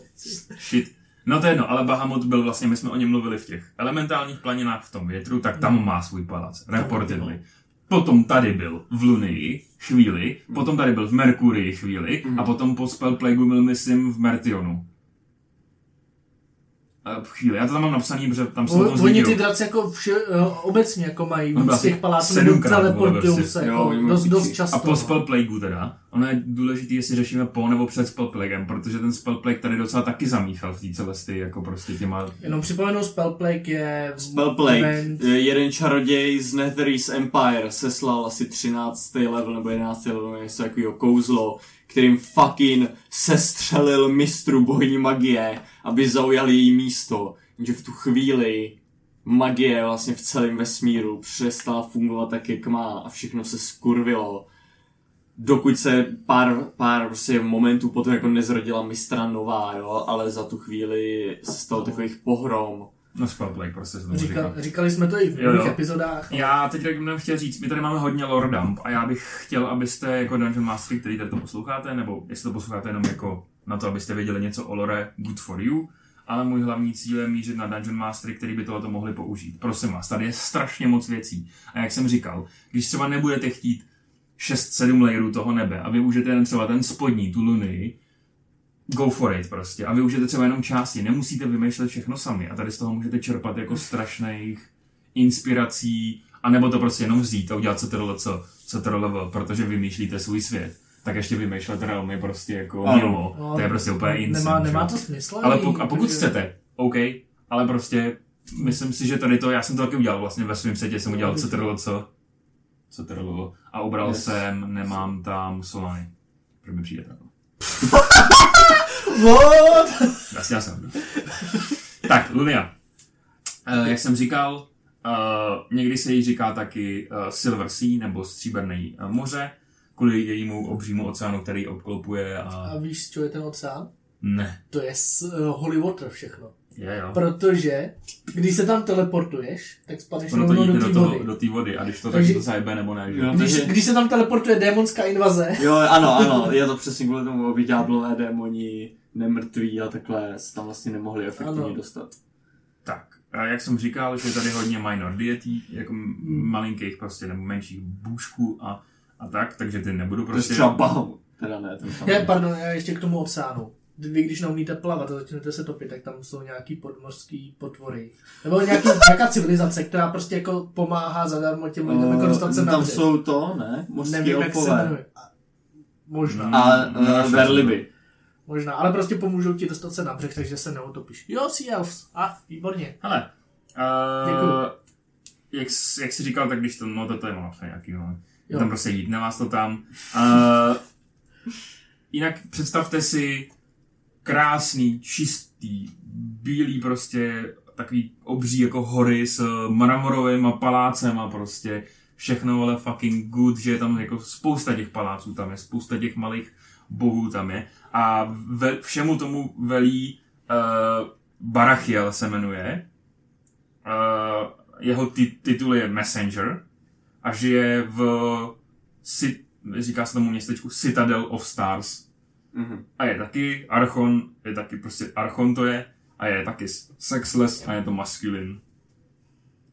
Shit. No to je jedno, ale Bahamut byl vlastně, my jsme o něm mluvili v těch elementálních planinách v tom větru, tak tam má svůj palác, reportedly. Potom tady byl v Lunii chvíli, potom tady byl v Merkurii chvíli a potom po Spell Plague byl, myslím, v Mertionu. A chvíli, já to tam mám napsaný, protože tam jsou O, to Oni ty draci jako vše, eh, obecně jako mají byl víc těch paláců, teleportují prostě. se Jo, jako dost, dost často. A po Spell Plagueu teda, ono je důležitý, jestli řešíme po nebo před Spell Plaguem, protože ten Spell Plague tady docela taky zamíchal v té celesty, jako prostě těma... Jenom připomenu, Spellplague je Spellplague, event, jeden čaroděj z Netherese Empire seslal asi 13. level nebo 11. level, nebo něco takového kouzlo, kterým fucking sestřelil mistru bohyni magie, aby zaujali její místo. Jenže v tu chvíli magie vlastně v celém vesmíru přestala fungovat tak, jak má a všechno se skurvilo. Dokud se pár, pár prostě momentů potom jako nezrodila mistra nová, jo, ale za tu chvíli se stalo takových pohrom. No Spell Plague prostě se tomu říkal, říká. říkali jsme to i v minulých epizodách. Já teď jsem chtěl říct, my tady máme hodně lore dump a já bych chtěl, abyste jako Dungeon Mastery, který tady to posloucháte, nebo jestli to posloucháte jenom jako na to, abyste věděli něco o lore, good for you, ale můj hlavní cíl je mířit na Dungeon Mastery, který by tohoto mohli použít. Prosím vás, tady je strašně moc věcí. A jak jsem říkal, když třeba nebudete chtít 6-7 layerů toho nebe a využijete jen třeba ten spodní, tu lunii, go for it prostě. A využijete třeba jenom části, nemusíte vymýšlet všechno sami a tady z toho můžete čerpat jako strašných inspirací, anebo to prostě jenom vzít a udělat CTRL, co, CTRL, protože vymýšlíte svůj svět. Tak ještě vymýšlet realmy prostě jako Ano. mimo. To je prostě úplně insane. Nemá, nemá to smysl. Ale pok- a pokud protože- chcete, OK, ale prostě myslím si, že tady to, já jsem to taky udělal vlastně ve svém setě, jsem udělal CTRL, co, CTRL a ubral Yes. jsem, nemám tam Solany. Mi přijde takhle? What? Jasně, já jsem. tak, Lunia. Uh, jak jsem říkal, uh, někdy se jí říká taky uh, Silver Sea nebo Stříbrný uh, moře, kvůli jejímu obřímu oceánu, který obklopuje a... A víš, z čeho je ten oceán? Ne, To je z uh, Holy Water všechno. je jo. Protože, když se tam teleportuješ, tak spadneš to rovnou do do, té toho, vody. do té vody a když to Takže- tak to zajebe nebo ne, že? Jo. Když, takže- když se tam teleportuje démonská invaze, Jo, ano, ano, je to přesně kvůli tomu, aby ďáblové démoni nemrtví a takhle se tam vlastně nemohli efektivně Ano. dostat. Tak, a jak jsem říkal, že je tady hodně minor deity, jako m- malinkých prostě nebo menších bůžků a, a tak, takže ty nebudu To je prostě... třeba Bahamut. Teda ne, ten tam. je, pardon, já ještě k tomu oceánu. Vy, když neumíte plavat a začnete se topit, tak tam jsou nějaký podmořský potvory. Nebo nějaký, nějaká civilizace, která prostě jako pomáhá zadarmo těm lidem jako dostat se na tam jsou to, ne? Mořský Nevím, jak se jmenuje. A- Možná. A No, uh, našel verliby. Možná, ale prostě pomůžou ti dostat se na břeh, takže se neutopíš. Jo, Sea Elves. A, výborně. Hele, Děkuju. uh, jak, jsi- jak jsi říkal, tak když to, no to, to je napsané nějaký, no. Jo. Tam prostě jít, nemá to tam. Uh, jinak představte si krásný, čistý, bílý prostě, takový obří jako hory s mramorovými palácema prostě, všechno ale fucking good, že je tam jako spousta těch paláců tam je, spousta těch malých bohů tam je a ve, všemu tomu velí uh, Barachiel se jmenuje. Uh, jeho ti- titul je Messenger a žije v Cit- říká se tomu městečku Citadel of Stars. Mhm. A je taky Archon, je taky prostě Archon to je, a je taky sexless a je to masculine.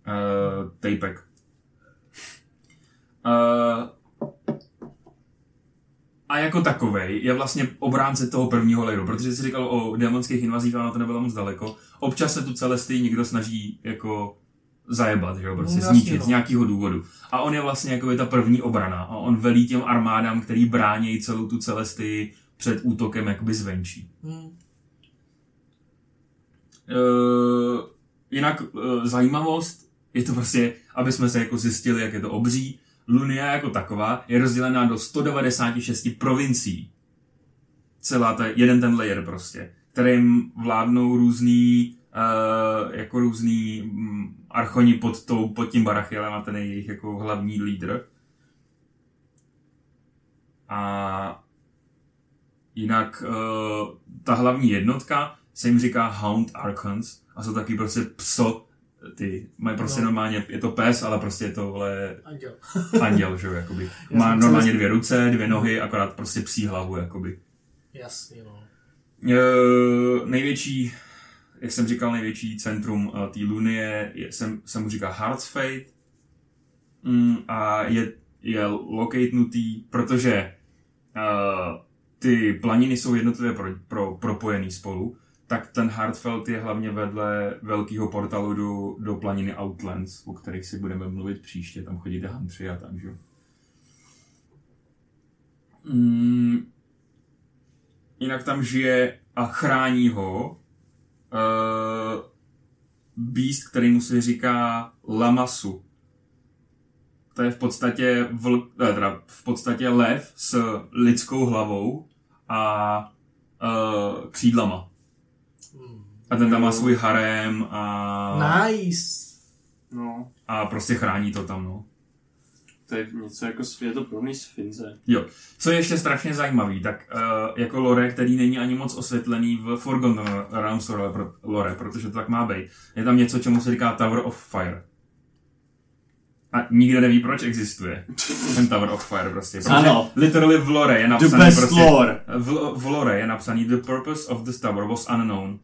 Uh, Tapek. Uh, a jako takovej je vlastně obránce toho prvního layeru, protože jsi říkal o démonských invazích, ale to nebylo moc daleko. Občas se tu celesty někdo snaží jako zajebat, že jo, prostě No, zničit no. z nějakého důvodu. A on je vlastně jako je ta první obrana a on velí těm armádám, který brání celou tu celesty před útokem jakoby zvenčí. Hm. Uh, jinak uh, zajímavost je to prostě, aby jsme se jako zjistili, jak je to obří. Lunia jako taková je rozdělená do 196 provincií. Celá ta, jeden ten layer prostě, kterým vládnou různý, uh, jako různý um, archoni pod, tou, pod tím Barachielem a ten je jejich jako hlavní lídr. A jinak uh, ta hlavní jednotka se jim říká Hound Archons a jsou taky prostě pso, ty mají prostě No. normálně, je to pes, ale prostě je to vole Anděl. anděl, že jo, jakoby. Já Má normálně celý- dvě ruce, dvě nohy, akorát prostě psí hlavu, jakoby. Jasně, no. E, největší jak jsem říkal, největší centrum uh, té Lunie je, jsem, jsem mu říká Heart's Fate mm, a je, je locatenutý, protože uh, ty planiny jsou jednotlivě pro, pro, propojený spolu, tak ten Hardfeld je hlavně vedle velkého portálu do, do planiny Outlands, o kterých si budeme mluvit příště, tam chodíte Huntři a tak, že? Mm, jinak tam žije a chrání ho uh, beast, který mu se říká Lamasu. To je v podstatě, vl, teda v podstatě lev s lidskou hlavou a uh, křídlama. A ten tam má svůj harem a... Nice. No, A prostě chrání to tam, no. to je něco jako, je to podobný sfinze. Jo. Co je ještě strašně zajímavý, tak uh, jako lore, který není ani moc osvětlený v Forgotten Realms lore, pro- lore, protože to tak má být, je tam něco, čemu se říká Tower of Fire. A nikdo neví, proč existuje ten Tower of Fire prostě. Protože Ano. literally v lore je The napsaný best prostě... lore. V, v lore je napsaný The purpose of this tower was unknown.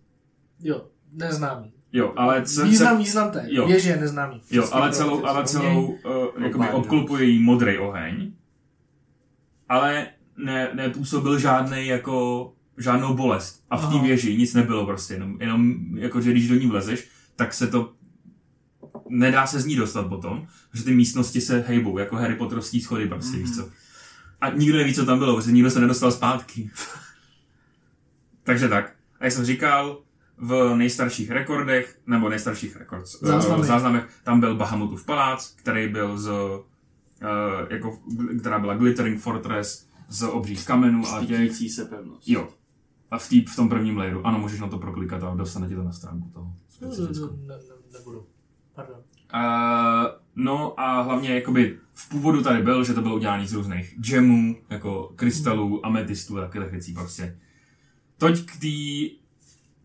Jo, neznámý. Jo, ale co, Význam, význam té. Jo. Věže je neznámý. Jo, ale celou, ale celou uh, jakoby obklopuje jí modrý oheň, ale ne, nepůsobil žádný jako žádnou bolest. A v té věži nic nebylo prostě, jenom, jenom jako, že když do ní vlezeš, tak se to nedá se z ní dostat potom, že ty místnosti se hejbou, jako Harry Potterovský schody prostě, mm-hmm. víš co. A nikdo neví, co tam bylo, protože nikdo se nedostal zpátky. Takže tak. A jak jsem říkal, v nejstarších rekordech, nebo nejstarších rekord, Záznamech. záznamech, tam byl Bahamutův palác, který byl z, uh, jako, která byla Glittering Fortress z obřích kamenů a těch, se pevnost. jo. A v, tý, v tom prvním layeru, ano, můžeš na to proklikat a dostane ti to na stránku toho No, specifickou. ne, ne, nebudu. Pardon. Uh, no a hlavně jakoby v původu tady byl, že to bylo udělané z různých gemů, jako krystalů, ametistů a takových věcí prostě. Toť k té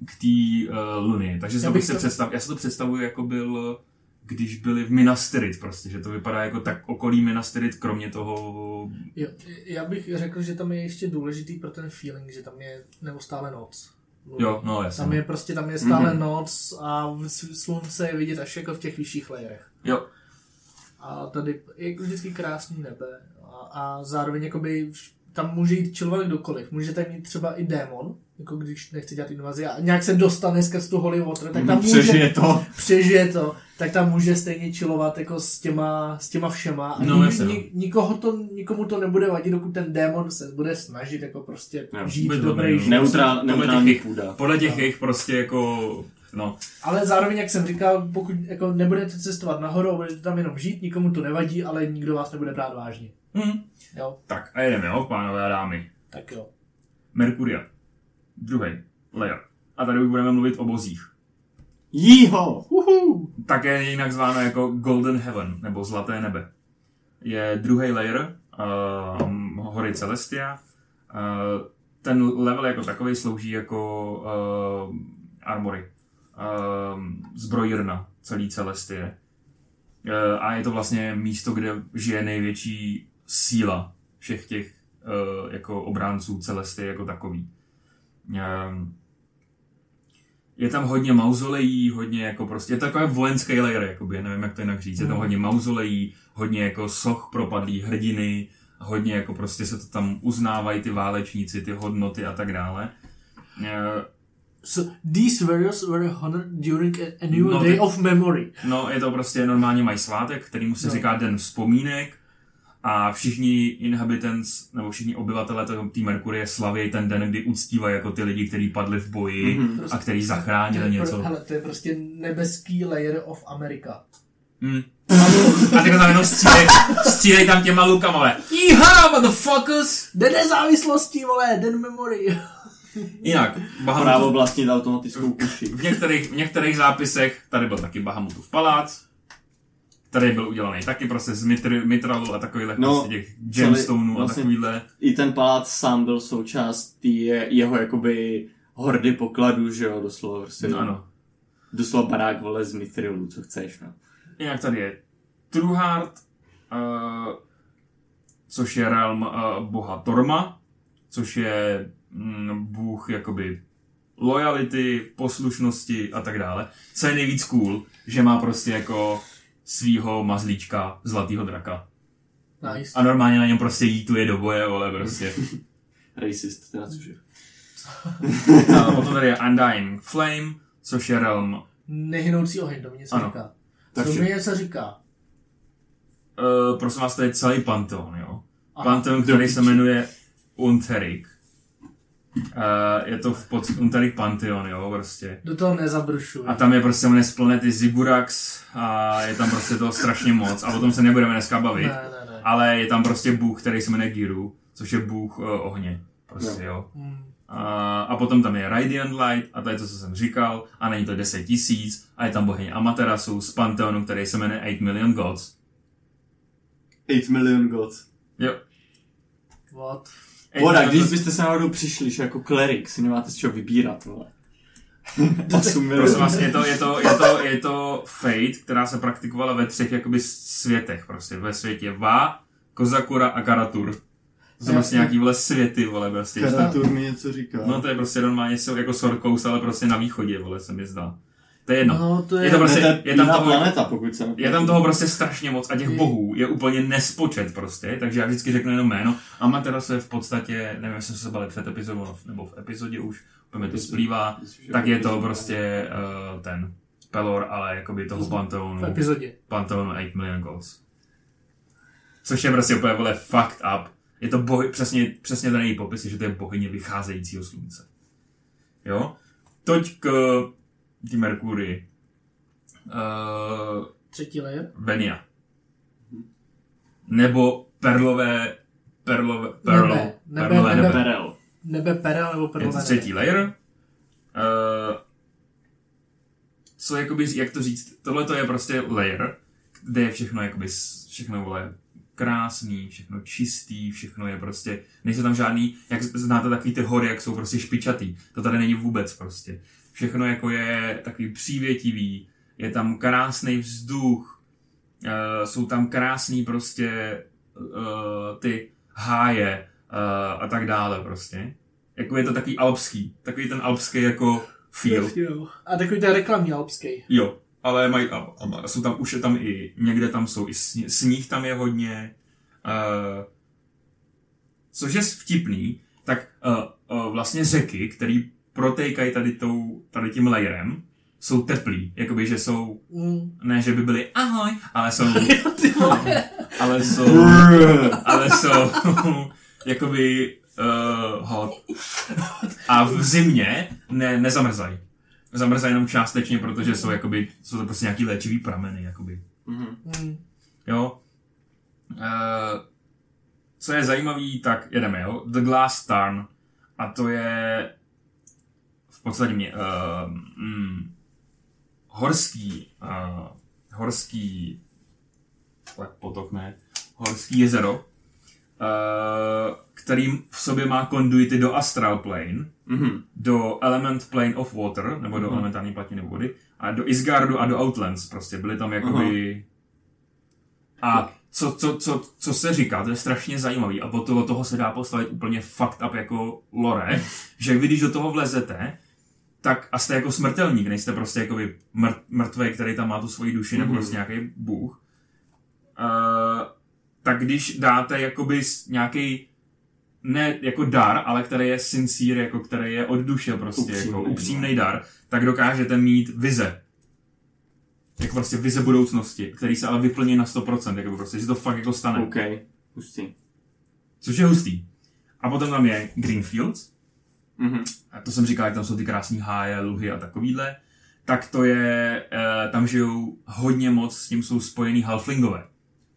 k té uh, luny. Takže Já bych se to- představ, já si to představuji jako byl, když byli v Minas Tirith prostě, že to vypadá jako tak okolí Minas Tirith, kromě toho... Jo, já bych řekl, že tam je ještě důležitý pro ten feeling, že tam je neustále noc. Jo, no jasně. Tam je prostě, tam je stále Mhm. noc a slunce je vidět až jako v těch vyšších layerech. Jo, A tady je vždycky krásný nebe a, a zároveň jakoby tam může jít chillovat kdokoliv. Může tam mít třeba i démon, jako když nechce dělat invazi a nějak se dostane skrz tu holy water, tak tam může, Přežije to. přežije to, tak tam může stejně chillovat jako s těma, s těma všema. A No, ni, jasně, no. ni, nikoho to, nikomu to nebude vadit, dokud ten démon se bude snažit jako prostě Jo, žít dobrý život. Neutrál, Podle těch neutrální jejich- půda. podle těch No. jejich prostě jako... No, Ale zároveň, jak jsem říkal, pokud jako nebudete cestovat nahoru, budete tam jenom žít, nikomu to nevadí, ale nikdo vás nebude brát vážně. hm. Jo, Tak a jedeme, jo, pánové a dámy. tak jo. Merkuria. Druhý layer. A tady už budeme mluvit o bozích. Jího! Uhu. Také jinak zváno jako Golden Heaven, nebo Zlaté nebe. Je druhý layer uh, hory Celestia. Uh, ten level jako takový slouží jako uh, armory. Uh, zbrojírna celý Celestie. Uh, a je to vlastně místo, kde žije největší síla všech těch uh, jako obránců Celestie jako takový. Um, je tam hodně mauzolejí, hodně jako prostě, je to takový vojenský layer, jakoby, nevím jak to jinak říct, je tam Mm. hodně mauzolejí, hodně jako soch propadlý hrdiny, hodně jako prostě se to tam uznávají ty válečníci, ty hodnoty a tak dále. Eh, So, these warriors were honored during an annual No, day of memory. No, je to prostě normálně mají svátek, kterýmu se No. říká Den vzpomínek a všichni inhabitants, nebo všichni obyvatele té- Merkurie slaví ten den, kdy uctívají jako ty lidi, kteří padli v boji Mhm. a kteří To je zachránili pro- něco. Hele, to je prostě nebeský layer of America. Hmm. A ty tam jenom střílej, střílej tam těma lukama, ale Iha, motherfuckers! Den nezávislosti, vole, den memory. Jinak, Právo Bahamutův, vlastnit automatickou kuši. v některých, v některých zápisech tady byl taky Bahamutův palác, který byl udělaný taky prostě z mitr, mitralu a takovýhle No, prostě těch gemstoneů a vlastně- takovýhle. I ten palác sám byl součást tý je, jeho jakoby hordy pokladů, že jo, doslova prostě. No, ano. Doslova barák, vole, z Mithrilu, co chceš, no. Jinak tady je Truhard, uh, což je realm uh, boha Torma, což je mm, bůh jakoby lojality, poslušnosti a tak dále. Co je nejvíc cool, že má prostě jako svýho mazlíčka zlatýho draka. Nice. A normálně na něm prostě jítuje do boje, vole, prostě. Racist, teda což je. A potom tady je Undying Flame, což je realm Nehynoucí oheň, to mi něco Ano. říká. Takže- To mi něco říká. Uh, prosím vás, to je celý Pantheon, jo. Aha. Pantheon, který se jmenuje Unterik. Uh, je to v pod Unterik Pantheon, jo, prostě. Do toho nezabrušuj. A tam je prostě on je z planety Zigurax a je tam prostě toho strašně moc a o tom se nebudeme dneska bavit. Ne, ne, ne. Ale je tam prostě bůh, který se jmenuje Giru, což je bůh uh, ohně. Prostě, jo. Hmm. A, a potom tam je Radiant Light, a to je to, co jsem říkal, a není to 10 tisíc, a je tam bohyně Amaterasu z Pantheonu, který se jmenuje 8 Million Gods. 8 million gods. Jo. What? Voda, Eight když byste se náhodou přišli, že jako klerik si nemáte z čeho vybírat, vole. 8 Prosím vás, je to, je, to, je, to, je to fate, která se praktikovala ve třech jakoby světech prostě. Ve světě Va, Kozakura a Karatur. To jsou prostě nějaký vole světy, vole, prostě. Karatur mi něco říká. No to je prostě normálně jako Sorkous, ale prostě na východě, vole, se mi zdá. To je jedno. No, to je... Je to prostě- to je tam jiná toho- planeta, pokud se Je tam toho prostě strašně moc a těch Je- bohů je úplně nespočet prostě, takže já vždycky řeknu jenom jméno. Amaterasu je v podstatě, nevím, jestli jsme se bali před epizodou nebo v epizodě už, úplně mi to splývá, tak je to prostě uh, ten Pelor, ale jakoby toho v Pantheonu, epizodě. Pantheonu 8 Million Goals. Což je prostě úplně vole fucked up. Je to bohy, přesně, přesně ten její popis, je, že to je bohyně vycházejícího slunce. Jo? Toť k té Merkurii. Uh, Třetí layer. Venia. Nebo perlové, perlové, perl, Nebe, nebe, perlové nebe. nebe. Perel. Nebe perel nebo Je perlové to nebe. třetí layer. Uh, co jakoby, jak to říct, tohle to je prostě layer, kde je všechno jakoby, všechno vole, krásný, všechno čistý, všechno je prostě, nejsou tam žádný, jak znáte takový ty hory, jak jsou prostě špičatý, to tady není vůbec prostě. Všechno jako je takový přívětivý, je tam krásný vzduch, uh, jsou tam krásný prostě uh, ty háje uh, a tak dále prostě. Jako je to takový alpský, takový ten alpský jako feel. A takový ten reklamní alpský. Jo, ale mají, a, a jsou tam, už je tam i, někde tam jsou i sní, sníh tam je hodně, uh, což je vtipný, tak uh, uh, vlastně řeky, které protékají tady, tou, tady tím layerem, jsou teplý, jakoby, že jsou, Mm. ne, že by byly ahoj, ale jsou, ale jsou, ale jsou jakoby uh, hot. A v zimě ne, nezamrzají. Zamrzají jenom částečně, protože jsou jakoby, jsou to prostě nějaký léčivý prameny, jakoby. Mhm. Mm. Jo. Uh, co je zajímavý, tak jedeme, jo. The Glass Tarn. A to je podstatě mě, uh, mm, horský, uh, horský tak potok ne, horský jezero, uh, který v sobě má konduity do Astral Plane, Mhm. do Element Plane of Water, nebo do Mhm. elementární platiny vody, a do Isgardu a do Outlands, prostě byly tam jakoby... A co, co, co, co se říká, to je strašně zajímavý a od toho, toho se dá postavit úplně fucked up jako lore, že vy když do toho vlezete, tak a jste jako smrtelník, nejste prostě jakoby mrt, mrtvý, který tam má tu svoji duši, nebo Mhm. prostě nějaký bůh, uh, tak když dáte jakoby nějaký ne jako dar, ale který je sincere, jako který je od duše prostě, jako no. upřímný dar, tak dokážete mít vize. Jako prostě vize budoucnosti, který se ale vyplní na 100%, jako prostě, že to fakt jako stane. OK. Hustý. Což je hustý. A potom tam je Greenfields, Mhm. a to jsem říkal, jak tam jsou ty krásné háje, luhy a takovýhle, tak to je, e, tam žijou hodně moc, s tím jsou spojený halflingové.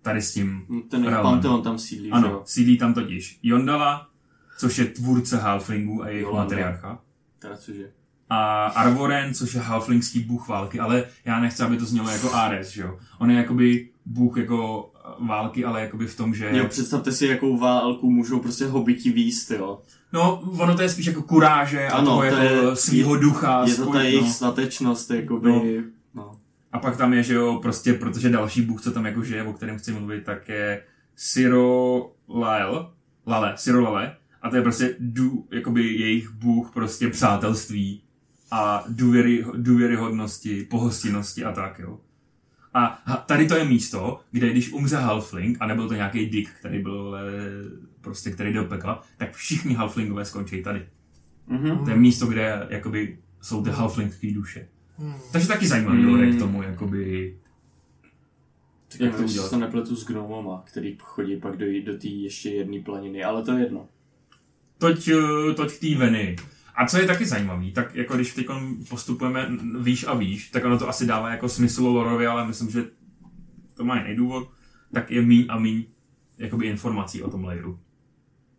Tady s tím, No, Ten. Pantheon tam sídlí, že ano, jo? sídlí tam totiž Jondala, což je tvůrce halflingů a jejich Jolanda. matriarcha. Teda cože? A Arvoren, což je halflingský bůh války, ale já nechci, aby to znělo jako Ares, že jo. On je jakoby bůh jako války, ale jakoby v tom, že... Jo, představte si, jakou válku můžou prostě hobiti výst, jo. No, ono to je spíš jako kuráže a Ano, toho to jako je- svýho ducha. Je to ta jejich no. statečnost, jakoby, No. no. A pak tam je, že jo, prostě, protože další bůh, co tam jako žije, o kterém chci mluvit, tak je Siro Lale, Lale, Siro Lale. A to je prostě du, jakoby jejich bůh prostě přátelství a důvěry, důvěryhodnosti, pohostinnosti a tak, jo. A tady to je místo, kde když umře Halfling, a nebyl to nějaký dick, který byl eh, prostě, který do pekla, tak všichni Halflingové skončí tady. Mhm. To je místo, kde jakoby jsou ty Halflingské duše. Hmm. Takže taky zajímavý lore k tomu, jakoby... Tak Jak to udělat? to nepletu s gnomama, který chodí pak do, do té ještě jedné planiny, ale to je jedno. Toť, eh, toť k té Veny. A co je taky zajímavý, tak jako když teď postupujeme výš a výš, tak ono to asi dává jako smysl lorově, ale myslím, že to má jiný důvod, tak je míň a míň jakoby informací o tom layeru.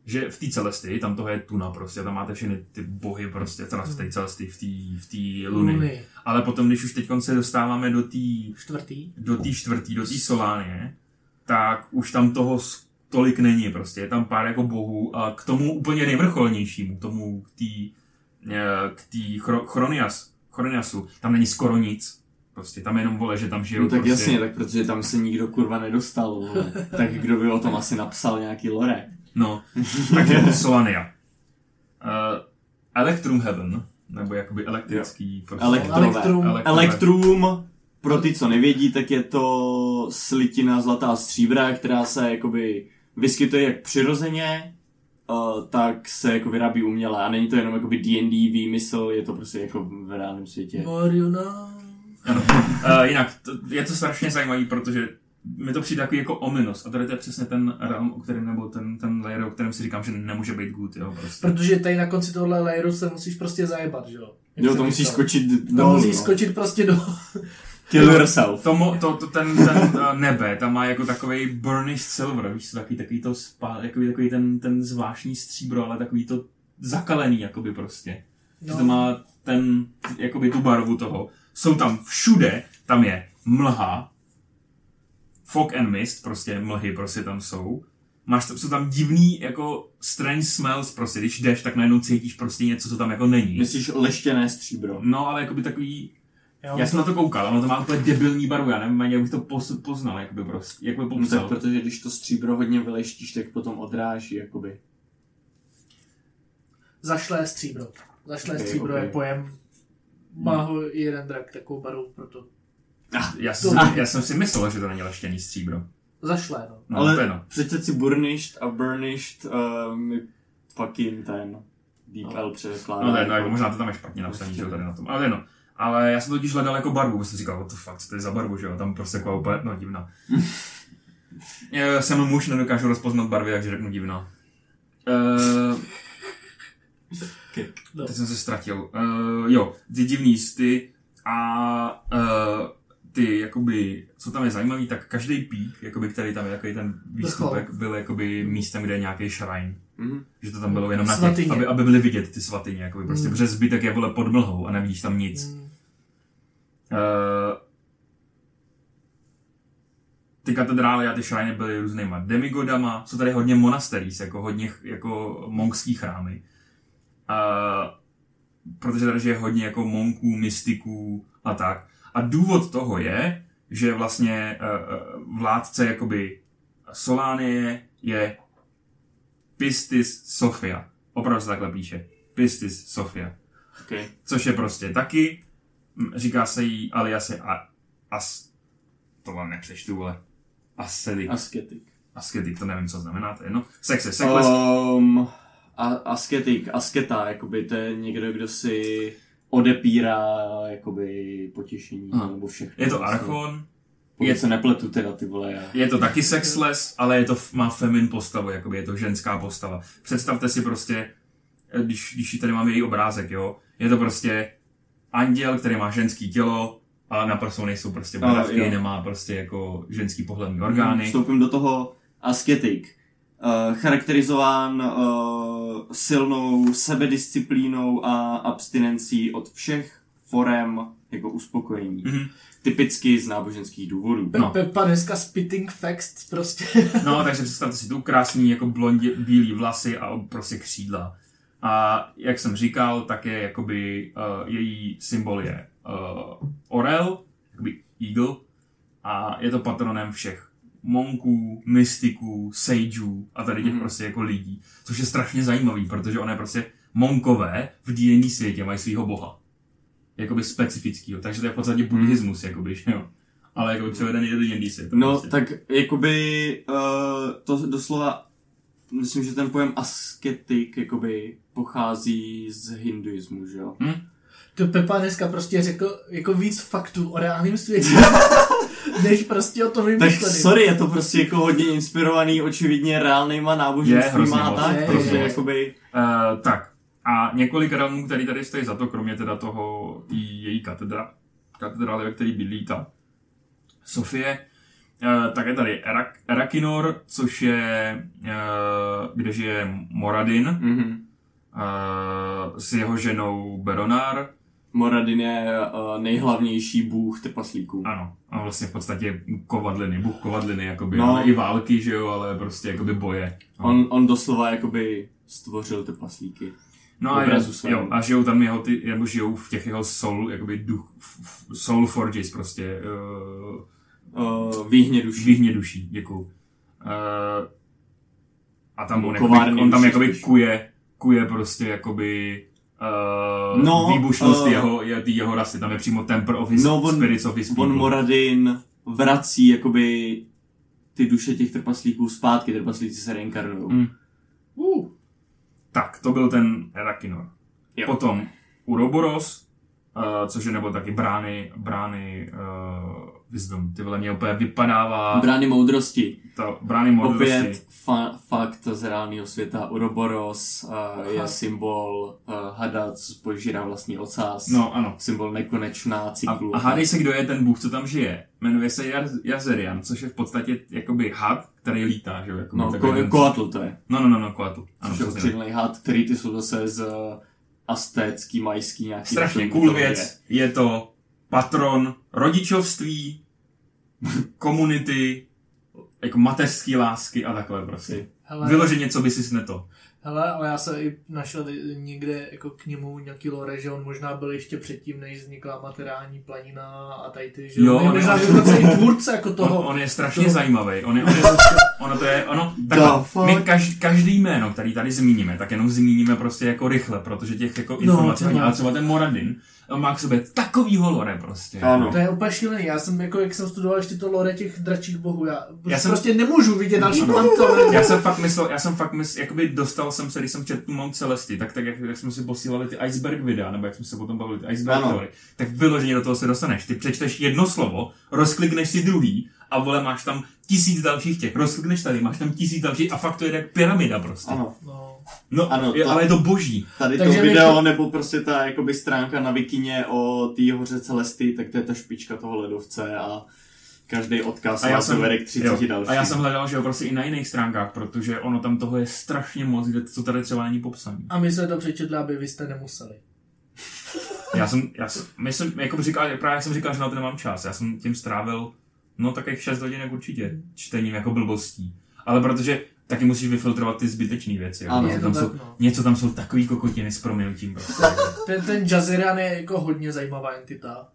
Že v té celesty, tam toho je tuna prostě, tam máte všechny ty bohy prostě, teda v té celesty, v té v té luny. Luny. Ale potom, když už teď se dostáváme do té Čtvrtý. do té čtvrtý, do té Solánie, tak už tam toho tolik není prostě. Je tam pár jako bohů a k tomu úplně nejvrcholnějšímu, k tomu k té k tý chro, Chronias, Chroniasu, tam není skoro nic. Prostě tam jenom vole, že tam žijou No tak prostě. jasně, tak protože tam se nikdo kurva nedostal, vole. tak kdo by o tom asi napsal nějaký lore. No, takže Solania. Uh, Electrum Heaven, nebo jakoby elektrický prostě. Elektrové. Elektrum. Elektrové. Elektrum, pro ty, co nevědí, tak je to slitina zlatá stříbra, která se jakoby vyskytuje jak přirozeně, uh, tak se jako vyrábí uměle a není to jenom jakoby D&D výmysl, je to prostě jako v reálném světě. Mariona. Ano. Uh, jinak, to, je to strašně zajímavý, protože mi to přijde takový jako ominos. A tady to je přesně ten realm, o kterém, nebo ten, ten layer, o kterém si říkám, že nemůže být good, jo, prostě. Protože tady na konci tohle layeru se musíš prostě zajebat, že jo? Jak Jo, to musíš skočit To dolů, musíš no. skočit prostě do... Kill yourself. To, mo, to, to, ten, ten uh, nebe, tam má jako takový burnished silver, víš co, takový, takový to spá, takový, takový ten, ten zvláštní stříbro, ale takový to zakalený, jakoby prostě. No. Že to má ten, jakoby tu barvu toho. Jsou tam všude, tam je mlha, fog and mist, prostě mlhy prostě tam jsou. Máš tam, jsou tam divný jako strange smells prostě, když jdeš, tak najednou cítíš prostě něco, co tam jako není. Myslíš leštěné stříbro. No, ale jakoby takový, Jo, já jsem na to koukal, ono to má úplně debilní barvu, já nevím ani, jak bych to pos, poznal, jakoby prostě, jak by No tak popsal. protože když to stříbro hodně vyleštíš, tak potom odráží, jakoby. Zašlé stříbro. Zašlé Ok, stříbro ok. je pojem. Má ho i jeden drak takovou barvu, proto Já, jsem, To- já jsem si myslel, že to není leštěný stříbro. zašlé, no. No, Ale to je no. přečet si burnished a burnished uh, mi fucking ten Deep No. L překládá. No to je no, jako- jako možná to tam je špatně napsaný, že tady na tom, ale no. Ale já jsem totiž hledal jako barvu, protože jsem říkal, what the fuck, co to je za barvu, že jo, tam prostě jako úplně, no divná. Já jsem muž, nedokážu rozpoznat barvy, takže řeknu divná. Uh, no. Teď jsem se ztratil. Uh, jo, ty divný sty a uh, ty, jakoby, co tam je zajímavý, tak každý pík, jakoby, který tam je, takový ten výstupek, byl jakoby místem, kde je nějaký shrine. Mhm. Že to tam bylo jenom na těch, aby, aby byly vidět ty svatyně, jakoby, prostě, Mm. protože zbytek je vole pod mlhou a nevidíš tam nic. Mm. Uh, ty katedrály a ty shriny byly různýma demigodama, jsou tady hodně monasteries, jako hodně jako monkský chrámy. Uh, protože tady je hodně jako monků, mystiků a tak. A důvod toho je, že vlastně uh, vládce jakoby Solánie je Pistis Sofia. Opravdu se takhle píše. Pistis Sofia. Okay. Což je prostě taky, říká se jí alias je a, as, to vám nepřečtu, vole. Ascetic. Asketik. Ascetic, to nevím, co znamená, to je jedno. Sexe, sekles. Um, a, asketik, asketa, jakoby to je někdo, kdo si odepírá jakoby potěšení Aha. nebo všechno. Je to vlastně. Archon, Pokud je- se nepletu teda ty vole. Já. je to taky sexless, ale je to, má femin postavu, jakoby je to ženská postava. Představte si prostě, eh, když, když tady máme její obrázek, jo, je to prostě anděl, který má ženský tělo, ale na prsou nejsou prostě bradavky, nemá prostě jako ženský pohlední orgány. Vstoupím do toho asketik. Uh, charakterizován uh, silnou sebedisciplínou a abstinencí od všech forem jako uspokojení. Mhm. Typicky z náboženských důvodů. No. Pepa dneska spitting facts prostě. No, takže představte si tu krásný jako blondě, bílý vlasy a prostě křídla. A jak jsem říkal, tak je jakoby uh, její symbol je uh, orel, jakoby eagle, a je to patronem všech monků, mystiků, sageů a tady těch Mhm. prostě jako lidí. Což je strašně zajímavý, protože ona je prostě monkové v D&D světě mají svého boha. jakoby specifického, takže to je v podstatě buddhismus, jakoby, že jo. Ale jakoby převedený do D&D se. No, prostě. tak jakoby uh, to doslova, myslím, že ten pojem asketik jakoby pochází z hinduismu, že jo? Hm? To Pepa dneska prostě řekl jako víc faktů o reálném světě, než prostě o tom Tak vymyšleným. sorry, je to prostě jako hodně inspirovaný očividně reálnýma náboženstvíma a tak, je, takže je. jakoby, Uh, tak, a několik realmů, který tady stojí za to, kromě teda toho, tý její katedra, katedrály, ve který bydlí ta Sofie, tak je tady Erak, Erakinor, což je, uh, kde žije Moradin, mhm. uh, s jeho ženou Beronar, Moradin je uh, nejhlavnější bůh trpaslíků. ano, a vlastně v podstatě kovadliny, bůh kovadliny, jakoby, No. ale i války, že jo, ale prostě jakoby boje. No. On, on doslova jakoby stvořil trpaslíky. No a, je, jo, a žijou tam jeho ty, nebo žijou v těch jeho soul, jakoby duch, soul forges prostě, uh, Uh, výhně duší. výhně duší, děkuju. Uh, a tam on, jakoby, on tam jakoby spíš. kuje, kuje prostě jakoby uh, No, výbušnost eh, jeho, je, jeho rasy, tam je přímo Temper of his No, on- Spirits of his people. On Moradin vrací jakoby ty duše těch trpaslíků zpátky, trpaslíci se reinkarnují. Mm. Uh, Tak, to byl ten Erakinor. Jo. Potom Uroboros, uh, což je nebo taky brány, brány uh, Wisdom. Ty vole mě úplně vypadává Brány moudrosti. ta brány moudrosti. Opět fa- fakt z reálného světa. Uroboros uh, je Aha. symbol uh, hada, co požírá vlastní ocas. No, ano. Symbol nekonečná A, cyklu. a hádej se, kdo je ten bůh, co tam žije. Jmenuje se Jar- Jazerian, což je v podstatě jakoby had, který lítá, že jo? Jakoby No, takový ko- Koatl to je. No, no, no, no, Koatl. Ano, Což je had, který ty jsou zase z uh, astécký, majský nějaký. Strašně cool věc. Je to patron rodičovství, komunity, jako mateřský lásky a takhle prostě. hele, Vyloženě, co by si to. hele, ale já jsem i našel někde jako k němu nějaký lore, že on možná byl ještě předtím, než vznikla materiální planina a tady ty, že Jo, on je on je- možná dokonce i tvůrce jako toho. On, on je strašně toho- zajímavý. On je, on je, ono to je, ono, takhle, my každý, každý jméno, který tady zmíníme, tak jenom zmíníme prostě jako rychle, protože těch jako No, informací, třeba. ale třeba ten Moradin má k sobě takovýho lore prostě. Ano. To je úplně šílený. Já jsem jako, jak jsem studoval ještě to lore těch dračích bohů, já, já jsem- prostě nemůžu vidět další panto. Já jsem fakt myslel, já jsem fakt myslel, jakoby dostal jsem se, když jsem četl tu Mount Celesty, tak, tak jak, jak jsme si posílali ty iceberg videa, nebo jak jsme se potom bavili, ty iceberg Ano. teorie, tak vyloženě do toho se dostaneš. Ty přečteš jedno slovo, rozklikneš si druhý a vole máš tam tisíc dalších těch, rozklikneš tady, máš tam tisíc dalších a fakt to je jak pyramida prostě. Ano. No. No, Ano, to- ale je to boží. Tady Takže to my video, to- nebo prostě ta jakoby stránka na Wikině o té hoře Celesty, tak to je ta špička toho ledovce a každý odkaz A já jsem, vede k 30 jo, dalším. a já jsem hledal, že jo, prostě i na jiných stránkách, protože ono tam toho je strašně moc, kde co tady třeba není popsané. A my jsme to přečetli, aby vy jste nemuseli. Já jsem, já jsem, myslím, jako říkal, právě jsem říkal, že na to nemám čas. Já jsem tím strávil, no takových 6 hodinek určitě, čtením jako blbostí. Ale protože taky musíš vyfiltrovat ty zbytečné věci. jo. Ano, Něco tam, tak, jsou, no. něco tam jsou takový kokotiny s proměnutím prostě. Ten, ten Jazirian je jako hodně zajímavá entita.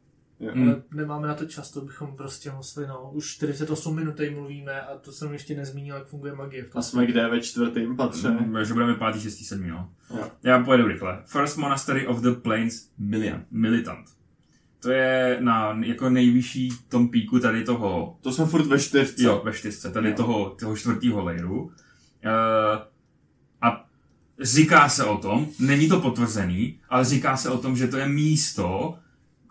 Mm. Ale nemáme na to čas, to bychom prostě museli, no. Už 48 minut tady mluvíme a to jsem ještě nezmínil, jak funguje magie. V tom. A jsme kde ve čtvrtém patře? Mm, že budeme pátý, šestý, sedmý, no. Jo. Já pojedu rychle. First Monastery of the Plains Milian, Militant. To je na jako nejvyšší tom píku tady toho To jsme furt ve čtyřce. Jo, ve čtyřce, tady Jo. toho, toho čtvrtého layeru. Uh, a říká se o tom, není to potvrzený, ale říká se o tom, že to je místo,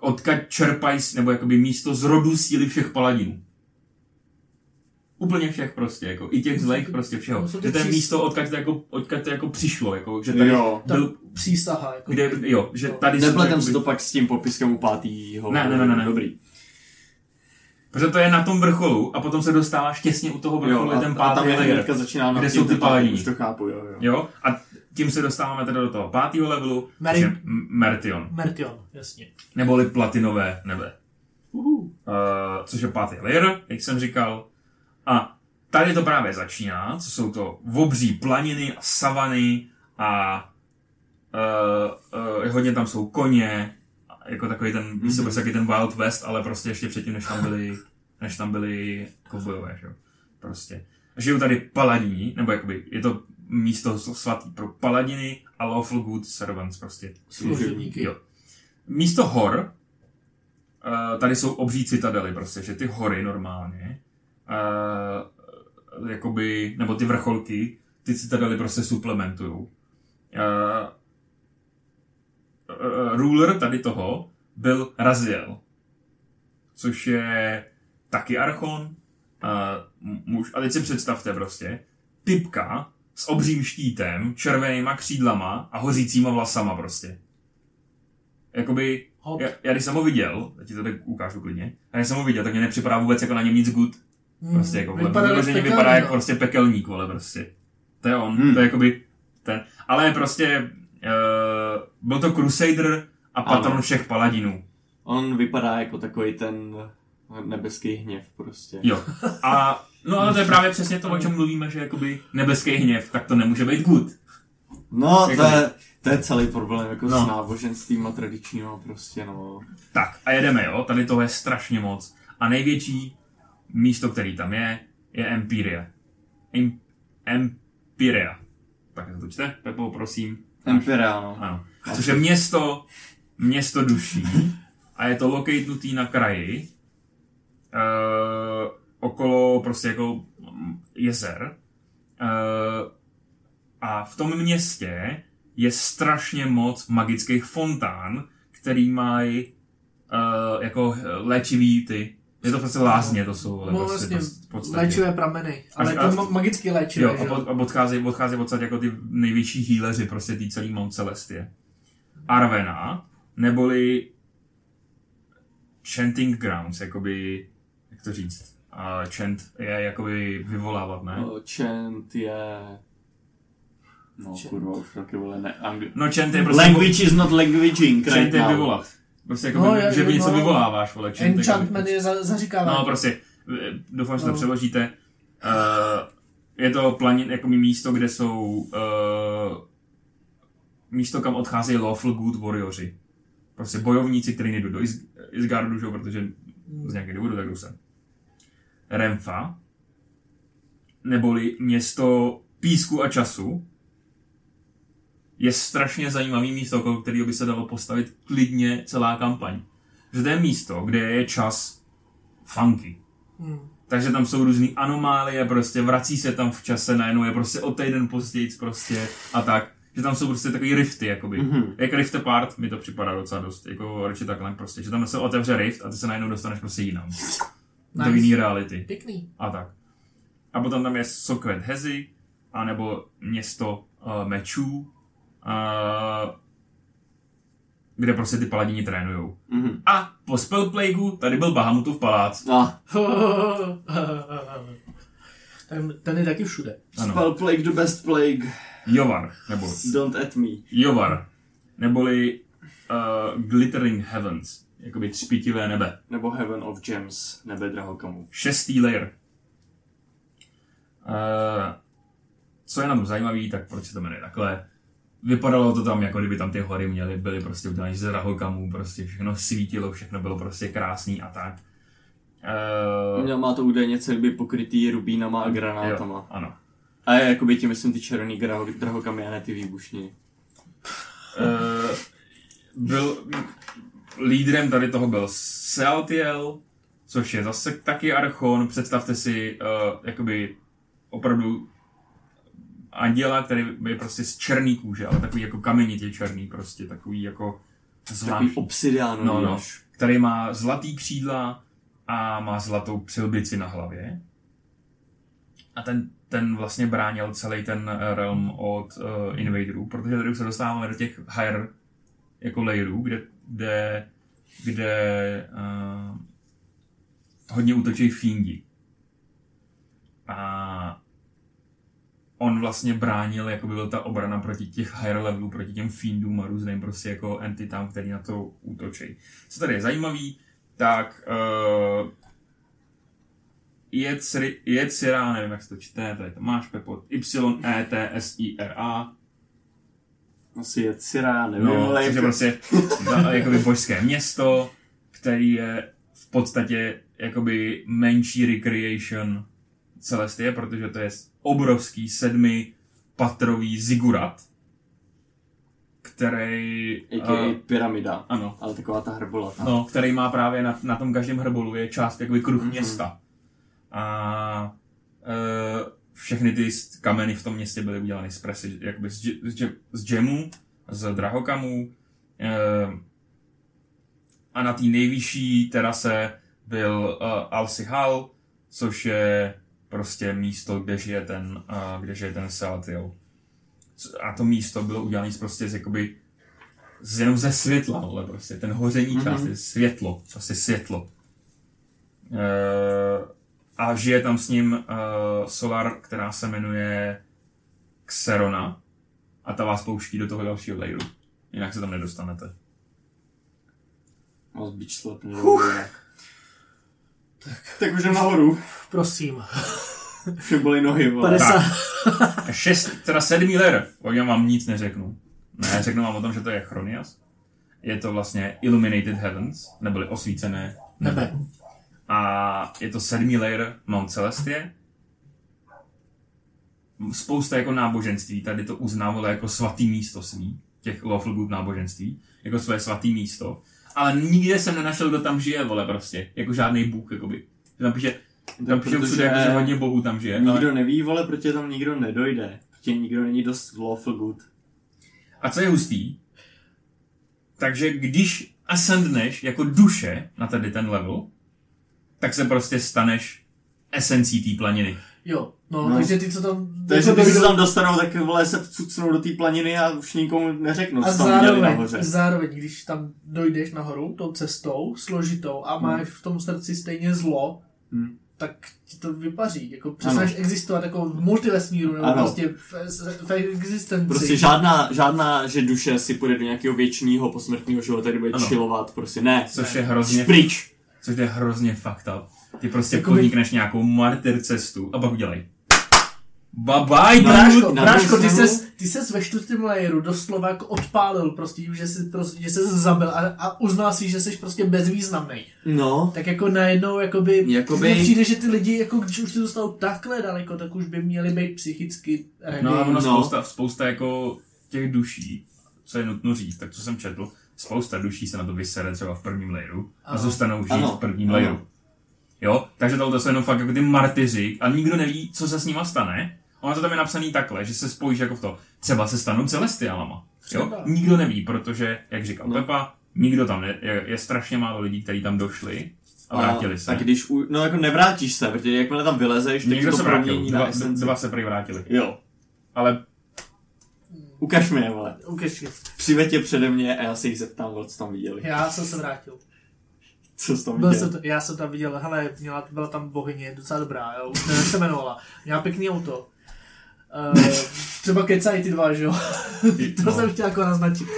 odkud čerpají, nebo jakoby místo z rodu síly všech paladinů. Úplně všech prostě, jako i těch zlejch prostě všeho. No, Že to je přís- místo, odkud to jako, odkud to jako přišlo, jako, že tady Jo. Ta byl, přísaha. Jako kde, jo, že tady Nepletem jakoby- si to pak s tím popiskem u pátýho. Ne, ne, ne, ne, ne. Dobrý. Protože to je na tom vrcholu a potom se dostáváš těsně u toho vrcholu, je a, ten a pátý tam je layer. začíná na kde jsou ty ten pátý, paladini. Už to chápu, jo, jo. Jo, a tím se dostáváme teda do toho pátého levelu, Meri- což je M- Mertion, Mertion, jasně. neboli platinové nebe, Uhu. uh, což je pátý layer, jak jsem říkal. A tady to právě začíná, co jsou to obří planiny a savany a uh, uh, hodně tam jsou koně, a jako takový ten, mm-hmm. Mhm. prostě ten Wild West, ale prostě ještě předtím, než tam byli, než tam byli kovbojové, že jo, prostě. Žijou tady paladini, nebo jakoby je to místo svatý pro paladiny a lawful good servants prostě. Služebníky. Jo. místo hor, uh, tady jsou obří citadely prostě, že ty hory normálně, uh, jakoby, nebo ty vrcholky, ty citadely prostě suplementují. Uh, uh, ruler tady toho byl Raziel, což je taky archon, uh, muž, a teď si představte prostě, typka s obřím štítem, červenýma křídlama a hořícíma vlasama prostě. Jakoby, Hot. já, já, když jsem ho viděl, já ti to tak ukážu klidně, a když jsem ho viděl, tak mě nepřipadá vůbec jako na něm nic good. Hmm. Prostě jako, Vypadá vypadá, pekelně, vypadá jako no. prostě pekelník, vole, prostě. To je on, Hmm. to je jakoby ten. Ale prostě, uh, byl to Crusader a patron Ano. všech paladinů. On vypadá jako takový ten nebeský hněv prostě. Jo. A, no ale to je právě přesně to, o čem mluvíme, že jakoby nebeský hněv, tak to nemůže být good. No, Jako- to je, to je celý problém jako No. s náboženstvím a tradičního prostě, no. Tak a jedeme, jo, tady toho je strašně moc. A největší místo, který tam je, je Empiria. Em, Empiria. Tak to čte, Pepo, prosím. Empira, no. Ano. Což je město, město duší a je to locatenutý na kraji uh, okolo prostě jako mm, jezer uh, a v tom městě je strašně moc magických fontán, který mají uh, jako léčivý ty je to prostě lázně, to jsou ale No prostě vlastně, v podstatě. léčivé prameny. Ale Až- to a- ma- magické léčivé, Jo, že a, pod, a odcházejí, odcházejí odsaď jako ty největší healeři, prostě tý celý Mount Celestie. Arvena, neboli Chanting Grounds, jakoby, jak to říct, uh, chant je jakoby vyvolávat, ne? no chant je... No Chant. kurva, už taky vole ne... Angli... No chant je prostě... Language is not languaging Chant right je now. vyvolat. Prostě jako, No, je- že vy něco no. vyvoláváš, vole. Chant Enchantment je za, zaříkávání. No, prostě, eh, doufám, že to No. přeložíte. Uh, je to planin, jako místo, kde jsou uh, místo, kam odcházejí lawful good warrioři. Prostě bojovníci, kteří nejdou do Is- Isgardu, že? protože z nějakého důvodu tak jdou sem. Renfa, neboli město písku a času, je strašně zajímavý místo, okolo kterého by se dalo postavit klidně celá kampaň. Že to je místo, kde je čas funky. Hmm. Takže tam jsou různé anomálie, prostě vrací se tam v čase, najednou je prostě o týden později prostě a tak. Že tam jsou prostě takový rifty, jakoby. Mhm. Mm-hmm. Jak rift apart, mi to připadá docela dost, jako Ratchet Clank prostě. Že tam se otevře rift a ty se najednou dostaneš prostě jinam. Nice. Do jiný reality. Pěkný. A tak. A potom tam je Sokvet Hezi, anebo město uh, mečů, kde prostě ty paladini trénujou. Mhm. A po Spellplagu tady byl Bahamutův palác. Ah, ten, ten je taky všude. Ano. spell plague the best plague. Jovar, nebo Don't at me. Jovar, neboli uh, Glittering Heavens, jakoby třpitivé nebe. Nebo Heaven of Gems, nebe drahokamů. Šestý layer. Uh, co je na tom zajímavý, tak proč se to jmenuje takhle? Vypadalo to tam, jako kdyby tam ty hory měly, byly prostě udělané z drahokamů, prostě všechno svítilo, všechno bylo prostě krásný a tak. Uh, Měl má to údajně celý pokrytý rubínama a granátama. jo, ano. A je jakoby tím myslím ty červený draho- drahokamy a ne ty výbušniny. Uh, byl lídrem tady toho byl Sealtiel, což je zase taky Archon. Představte si uh, jakoby opravdu anděla, který je prostě z černý kůže, ale takový jako kamenitě černý prostě, takový jako Takový zvláštní. obsidiánový No, no, který má zlatý křídla a má zlatou přilbici na hlavě. A ten, ten vlastně bránil celý ten eh, realm od uh, invaderů, protože tady už se dostáváme do těch higher jako layerů, kde, kde, kde uh, hodně útočí fiindi. A on vlastně bránil, jako by byl ta obrana proti těch higher levelů, proti těm fiendům a různým prostě jako entitám, který na to útočí. Co tady je zajímavý, tak uh, Jecri- Jecira, nevím jak se to čte, tady to máš Pepo, Y-E-T-S-I-R-A, Asi je Cira, nevím, no, ale což je jako... prostě jakoby božské město, který je v podstatě jakoby menší recreation Celestie, protože to je obrovský sedmi patrový zigurat, který... A.k.a. eh, pyramida. ano, Ale taková ta hrbolatá. no, který má právě na, na tom každém hrbolu je část jakoby kruh Mhm. města. A e, všechny ty kameny v tom městě byly udělány z presy, jakoby z, z, z džemů, z drahokamů. E, a na té nejvyšší terase byl uh, Alsi Hall, což je prostě místo, kde žije ten, uh, kde žije ten Selatiel. C- A to místo bylo udělané z prostě z jakoby z, jenom ze světla, ale prostě ten hoření Mhm. část je světlo, prostě světlo. Uh, a žije tam s ním uh, Solar, která se jmenuje Xerona a ta vás pouští do toho dalšího lejru. Jinak se tam nedostanete. Beach slap nedovolíme. Tak. tak už jdem nahoru. Prosím. Všem byly nohy, vole. 50. Šest, teda sedmý layer, o něm vám nic neřeknu. Ne, řeknu vám o tom, že to je Chronias. Je to vlastně Illuminated Heavens, neboli osvícené nebe. Nebe. A je to sedmý layer Mount Celestie. Spousta jako náboženství tady to uznávalo jako svatý místo svý, těch lawful good náboženství, jako své svatý místo. Ale nikde jsem nenašel, kdo tam žije, vole, prostě. Jako žádný bůh, jakoby. Tam píše, tam píše Protože všude, jako, že hodně bohů tam žije. Ale... Nikdo neví, vole, protože tam nikdo nedojde. Protože nikdo není dost lawful good. A co je hustý, takže když ascendneš jako duše na tady ten level, tak se prostě staneš esencí té planiny. Jo, no, No. takže ty, co tam... Takže jako když se tam dostanou, tak vole se vcucnou do té planiny a už nikomu neřeknou, A co tam viděli zároveň, nahoře. zároveň, když tam dojdeš nahoru tou cestou složitou a máš v tom srdci stejně zlo, Hmm. tak ti to vypaří. Jako přestaneš existovat jako v multivesmíru, nebo Ano. prostě v, v existenci. Prostě žádná, žádná, že duše si půjde do nějakého věčného posmrtního života, kde bude Ano. chillovat, prostě ne. Což je hrozně, Pryč. což je hrozně fucked up. Ty prostě Jakoby- podnikneš nějakou martyr cestu a pak udělej. Bye bye, No, dude! Bráško, bráško, ty ses, ty ses ve čtvrtém layeru doslova jako odpálil prostě tím, že jsi, prostě, že jsi zabil a, a uznal si, že jsi prostě bezvýznamný. No, Tak jako najednou, jakoby, Jakoby- přijde, že ty lidi, jako když už se dostanou takhle daleko, tak už by měli být psychicky ready. No a ono No. spousta, spousta jako těch duší, co je nutno říct, tak co jsem četl, spousta duší se na to vysere třeba v prvním layeru a Ano. zůstanou žít Ano. v prvním Ano. layeru. Jo, takže tohle jsou jenom fakt jako ty martyři a nikdo neví, co se s nima stane. Ono to tam je napsaný takhle, že se spojíš jako v to, třeba se stanou celestiálama. Jo? Nikdo neví, protože, jak říkal No. Pepa, nikdo tam ne, je, je strašně málo lidí, kteří tam došli a vrátili se. A když, u, no jako nevrátíš se, protože jakmile tam vylezeš, tak Někdo to se vrátil, promění na dva, esenci. dva se prý vrátili. Jo, Ale ukaž mi je, vole. Ukež Přived tě přede mě a já se jich zeptám, co tam viděli. Já jsem se vrátil. Co jsi tam Byl viděl? jsem, t- já jsem tam viděl, hele, měla, byla tam bohyně, docela dobrá, jo, už nevím, jak se jmenovala. Měla pěkný auto. Uh, třeba kecají ty dva, že jo? to No. jsem chtěl jako naznačit.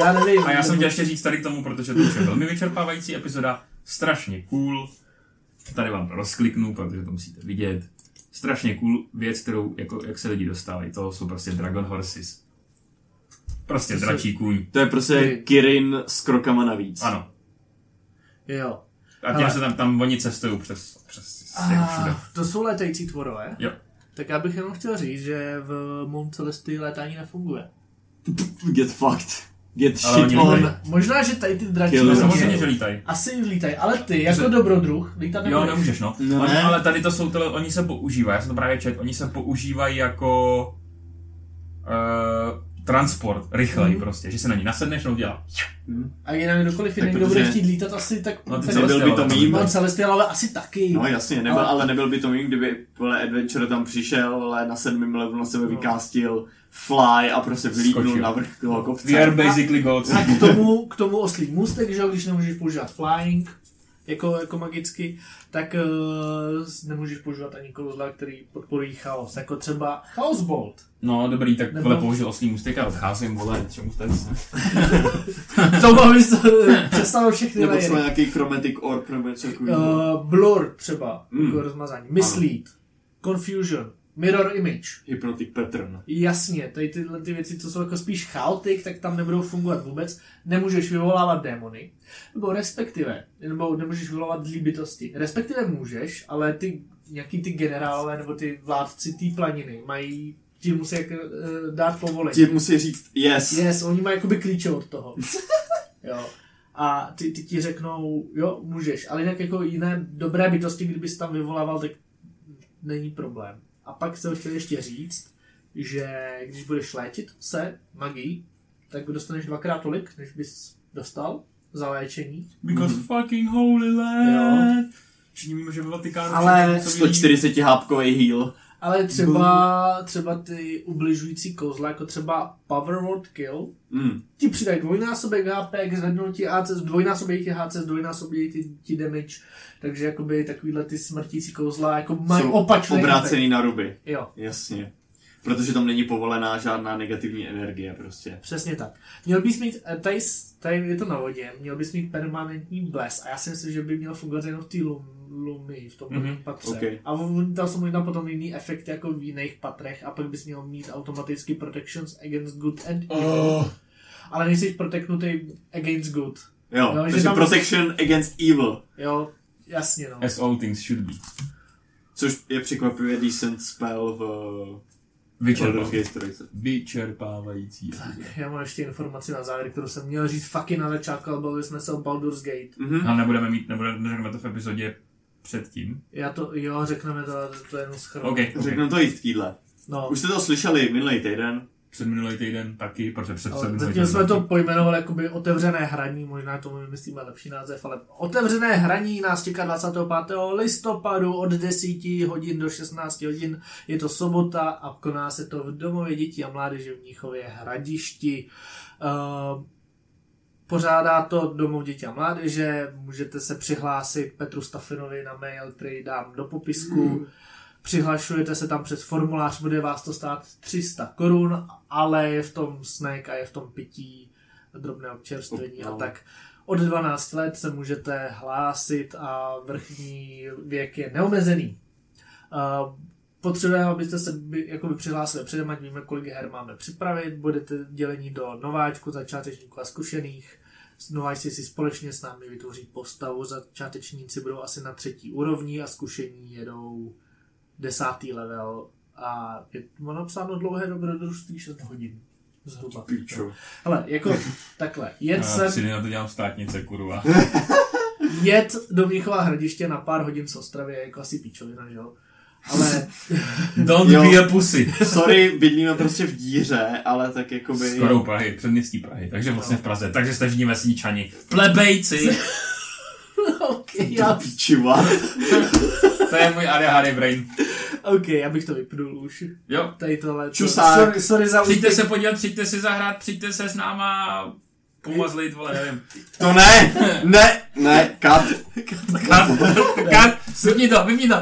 Já nevím. A já jsem chtěl ještě říct tady k tomu, protože to už je velmi vyčerpávající epizoda, strašně cool. Tady vám to rozkliknu, protože to musíte vidět. Strašně cool věc, kterou, jako, jak se lidi dostávají, to jsou prostě Dragon Horses. Prostě To dračí kůň. To je prostě Kirin s krokama navíc. Ano. Jo. A tím Ale- se tam, tam oni cestují přes, přes jako všude. A to jsou létající tvorové. Jo. Tak já bych jenom chtěl říct, že v Mount Celesty létání nefunguje. Get fucked. Get Ale shit on. lítají. Možná, že tady ty dračí Kill No samozřejmě, že lítají. asi lítají, ale ty jako Že- dobrodruh lítat Jo, nebudeš. nemůžeš, no. No oni, ne. ale tady to jsou, tyhle, oni se používají, já jsem to právě čet, oni se používají jako uh, transport, rychlej Mhm. prostě, že se na ní nasedneš, no dělá. A jinak kdokoliv jiný, kdo bude chtít lítat asi, tak... No, ty tak Celestial, Nebyl by to ale- mým. Mount Celestial, ale asi taky. No jasně, nebyl, Ale- ale, nebyl by to mým, kdyby vole, Adventure tam přišel, ale na sedmém levelu na sebe No. vykástil fly a prostě vylítnul Skočil. na vrch toho kopce. We are basically gods. A k tomu, k tomu oslý můstek, že jo, když nemůžeš používat flying, jako, jako magicky, tak uh, nemůžeš používat ani kouzla, který podporují chaos, jako třeba Chaos Bolt. No dobrý, tak Nebo- vole použil oslý můstek a odcházím, vole, čemu jste K tomu abys představil všechny Nebo třeba nějaký chromatic orb nebo něco takového. Uh, blur třeba, Mm. jako rozmazání. Mislead, Confusion, Mirror Image. Hypnotic pattern. Jasně, tady tyhle ty věci, co jsou jako spíš chaotik, tak tam nebudou fungovat vůbec. Nemůžeš vyvolávat démony, nebo respektive, nebo nemůžeš vyvolávat zlý bytosti. Respektive můžeš, ale ty nějaký ty generálové nebo ty vládci té planiny mají ti musí jak, uh, dát povolení. Ti musí říct yes. Yes, oni mají jakoby klíče od toho. jo. A ty, ty ti řeknou, jo, můžeš, ale jinak jako jiné dobré bytosti, kdybys tam vyvolával, tak není problém. A pak jsem chtěl ještě říct, že když budeš léčit se magii, tak dostaneš dvakrát tolik, než bys dostal za léčení. Because mm. fucking holy land. Všichni že ve Vatikánu. Ale 140 hápkový heal. Ale třeba, třeba ty ubližující kouzla, jako třeba Power Word Kill, mm. ti přidají dvojnásobek HP, zvednou ti AC, dvojnásobek ti HC, dvojnásobek ti, ti damage, takže jakoby takovýhle ty smrtící kouzla jako mají opačný obrácený na ruby. Jo. Jasně. Protože tam není povolená žádná negativní energie prostě. Přesně tak. Měl bys mít, eh, tady, tady je to na vodě, měl bys mít permanentní bles a já si myslím, že by měl fungovat jenom v té lumy, v tom mm-hmm. patře. Okay. A tam jsou možná potom jiný efekty jako v jiných patrech a pak bys měl mít automaticky protections against good and evil. Oh. Ale nejsi proteknutý against good. Jo, no, takže protection against evil. Jo, jasně no. As all things should be. Což je překvapivě decent spell v Vyčerpávající. Tak, já mám ještě informaci na závěr, kterou jsem měl říct fucking na začátku, ale bavili jsme se o Baldur's Gate. Mm-hmm. Ale nebudeme mít, nebudeme, neřekneme to v epizodě předtím. Já to, jo, řekneme to, to je jenom schranu. Okay, okay. Řekneme to i v týdle. No. Už jste to slyšeli minulý týden před minulý týden taky, protože před, před minulý týden. jsme to pojmenovali jakoby otevřené hraní, možná tomu myslíme lepší název, ale otevřené hraní nás čeká 25. listopadu od 10 hodin do 16 hodin. Je to sobota a koná se to v domově dětí a mládeže v Níchově hradišti. Uh, Pořádá to domov dětí a mládeže, můžete se přihlásit Petru Stafinovi na mail, který dám do popisku. Mm Přihlašujete se tam přes formulář, bude vás to stát 300 korun, ale je v tom snack a je v tom pití, drobné občerstvení a tak. Od 12 let se můžete hlásit a vrchní věk je neomezený. Potřebujeme, abyste se jakoby přihlásili předem, ať víme, kolik her máme připravit. Budete dělení do nováčku, začátečníků a zkušených. Nováčci si společně s námi vytvoří postavu, začátečníci budou asi na třetí úrovni a zkušení jedou desátý level a je to napsáno dlouhé dobrodružství 6 hodin. Zhruba. Píčo. Ale jako takhle, jet jsem... Tři na to dělám státnice, kurva. jet do Mnichova hradiště na pár hodin z Ostravy je jako asi píčovina, že jo? Ale... Don't jo, be a pussy. Sorry, bydlíme prostě v díře, ale tak jako by... Skoro u Prahy, předměstí Prahy, takže vlastně no. v Praze, takže jste všichni vesničani. Plebejci! okay, já... Píčiva. To je můj ADHD brain. OK, já bych to vypnul už. Jo. Tady tohle. Čusák. Sorry, sorry za Přijďte úspěch. se podívat, přijďte si zahrát, přijďte se s náma pomazlit, vole, nevím. To ne, ne, ne, kat. Kat, kat, kat, vypni to, vypni to.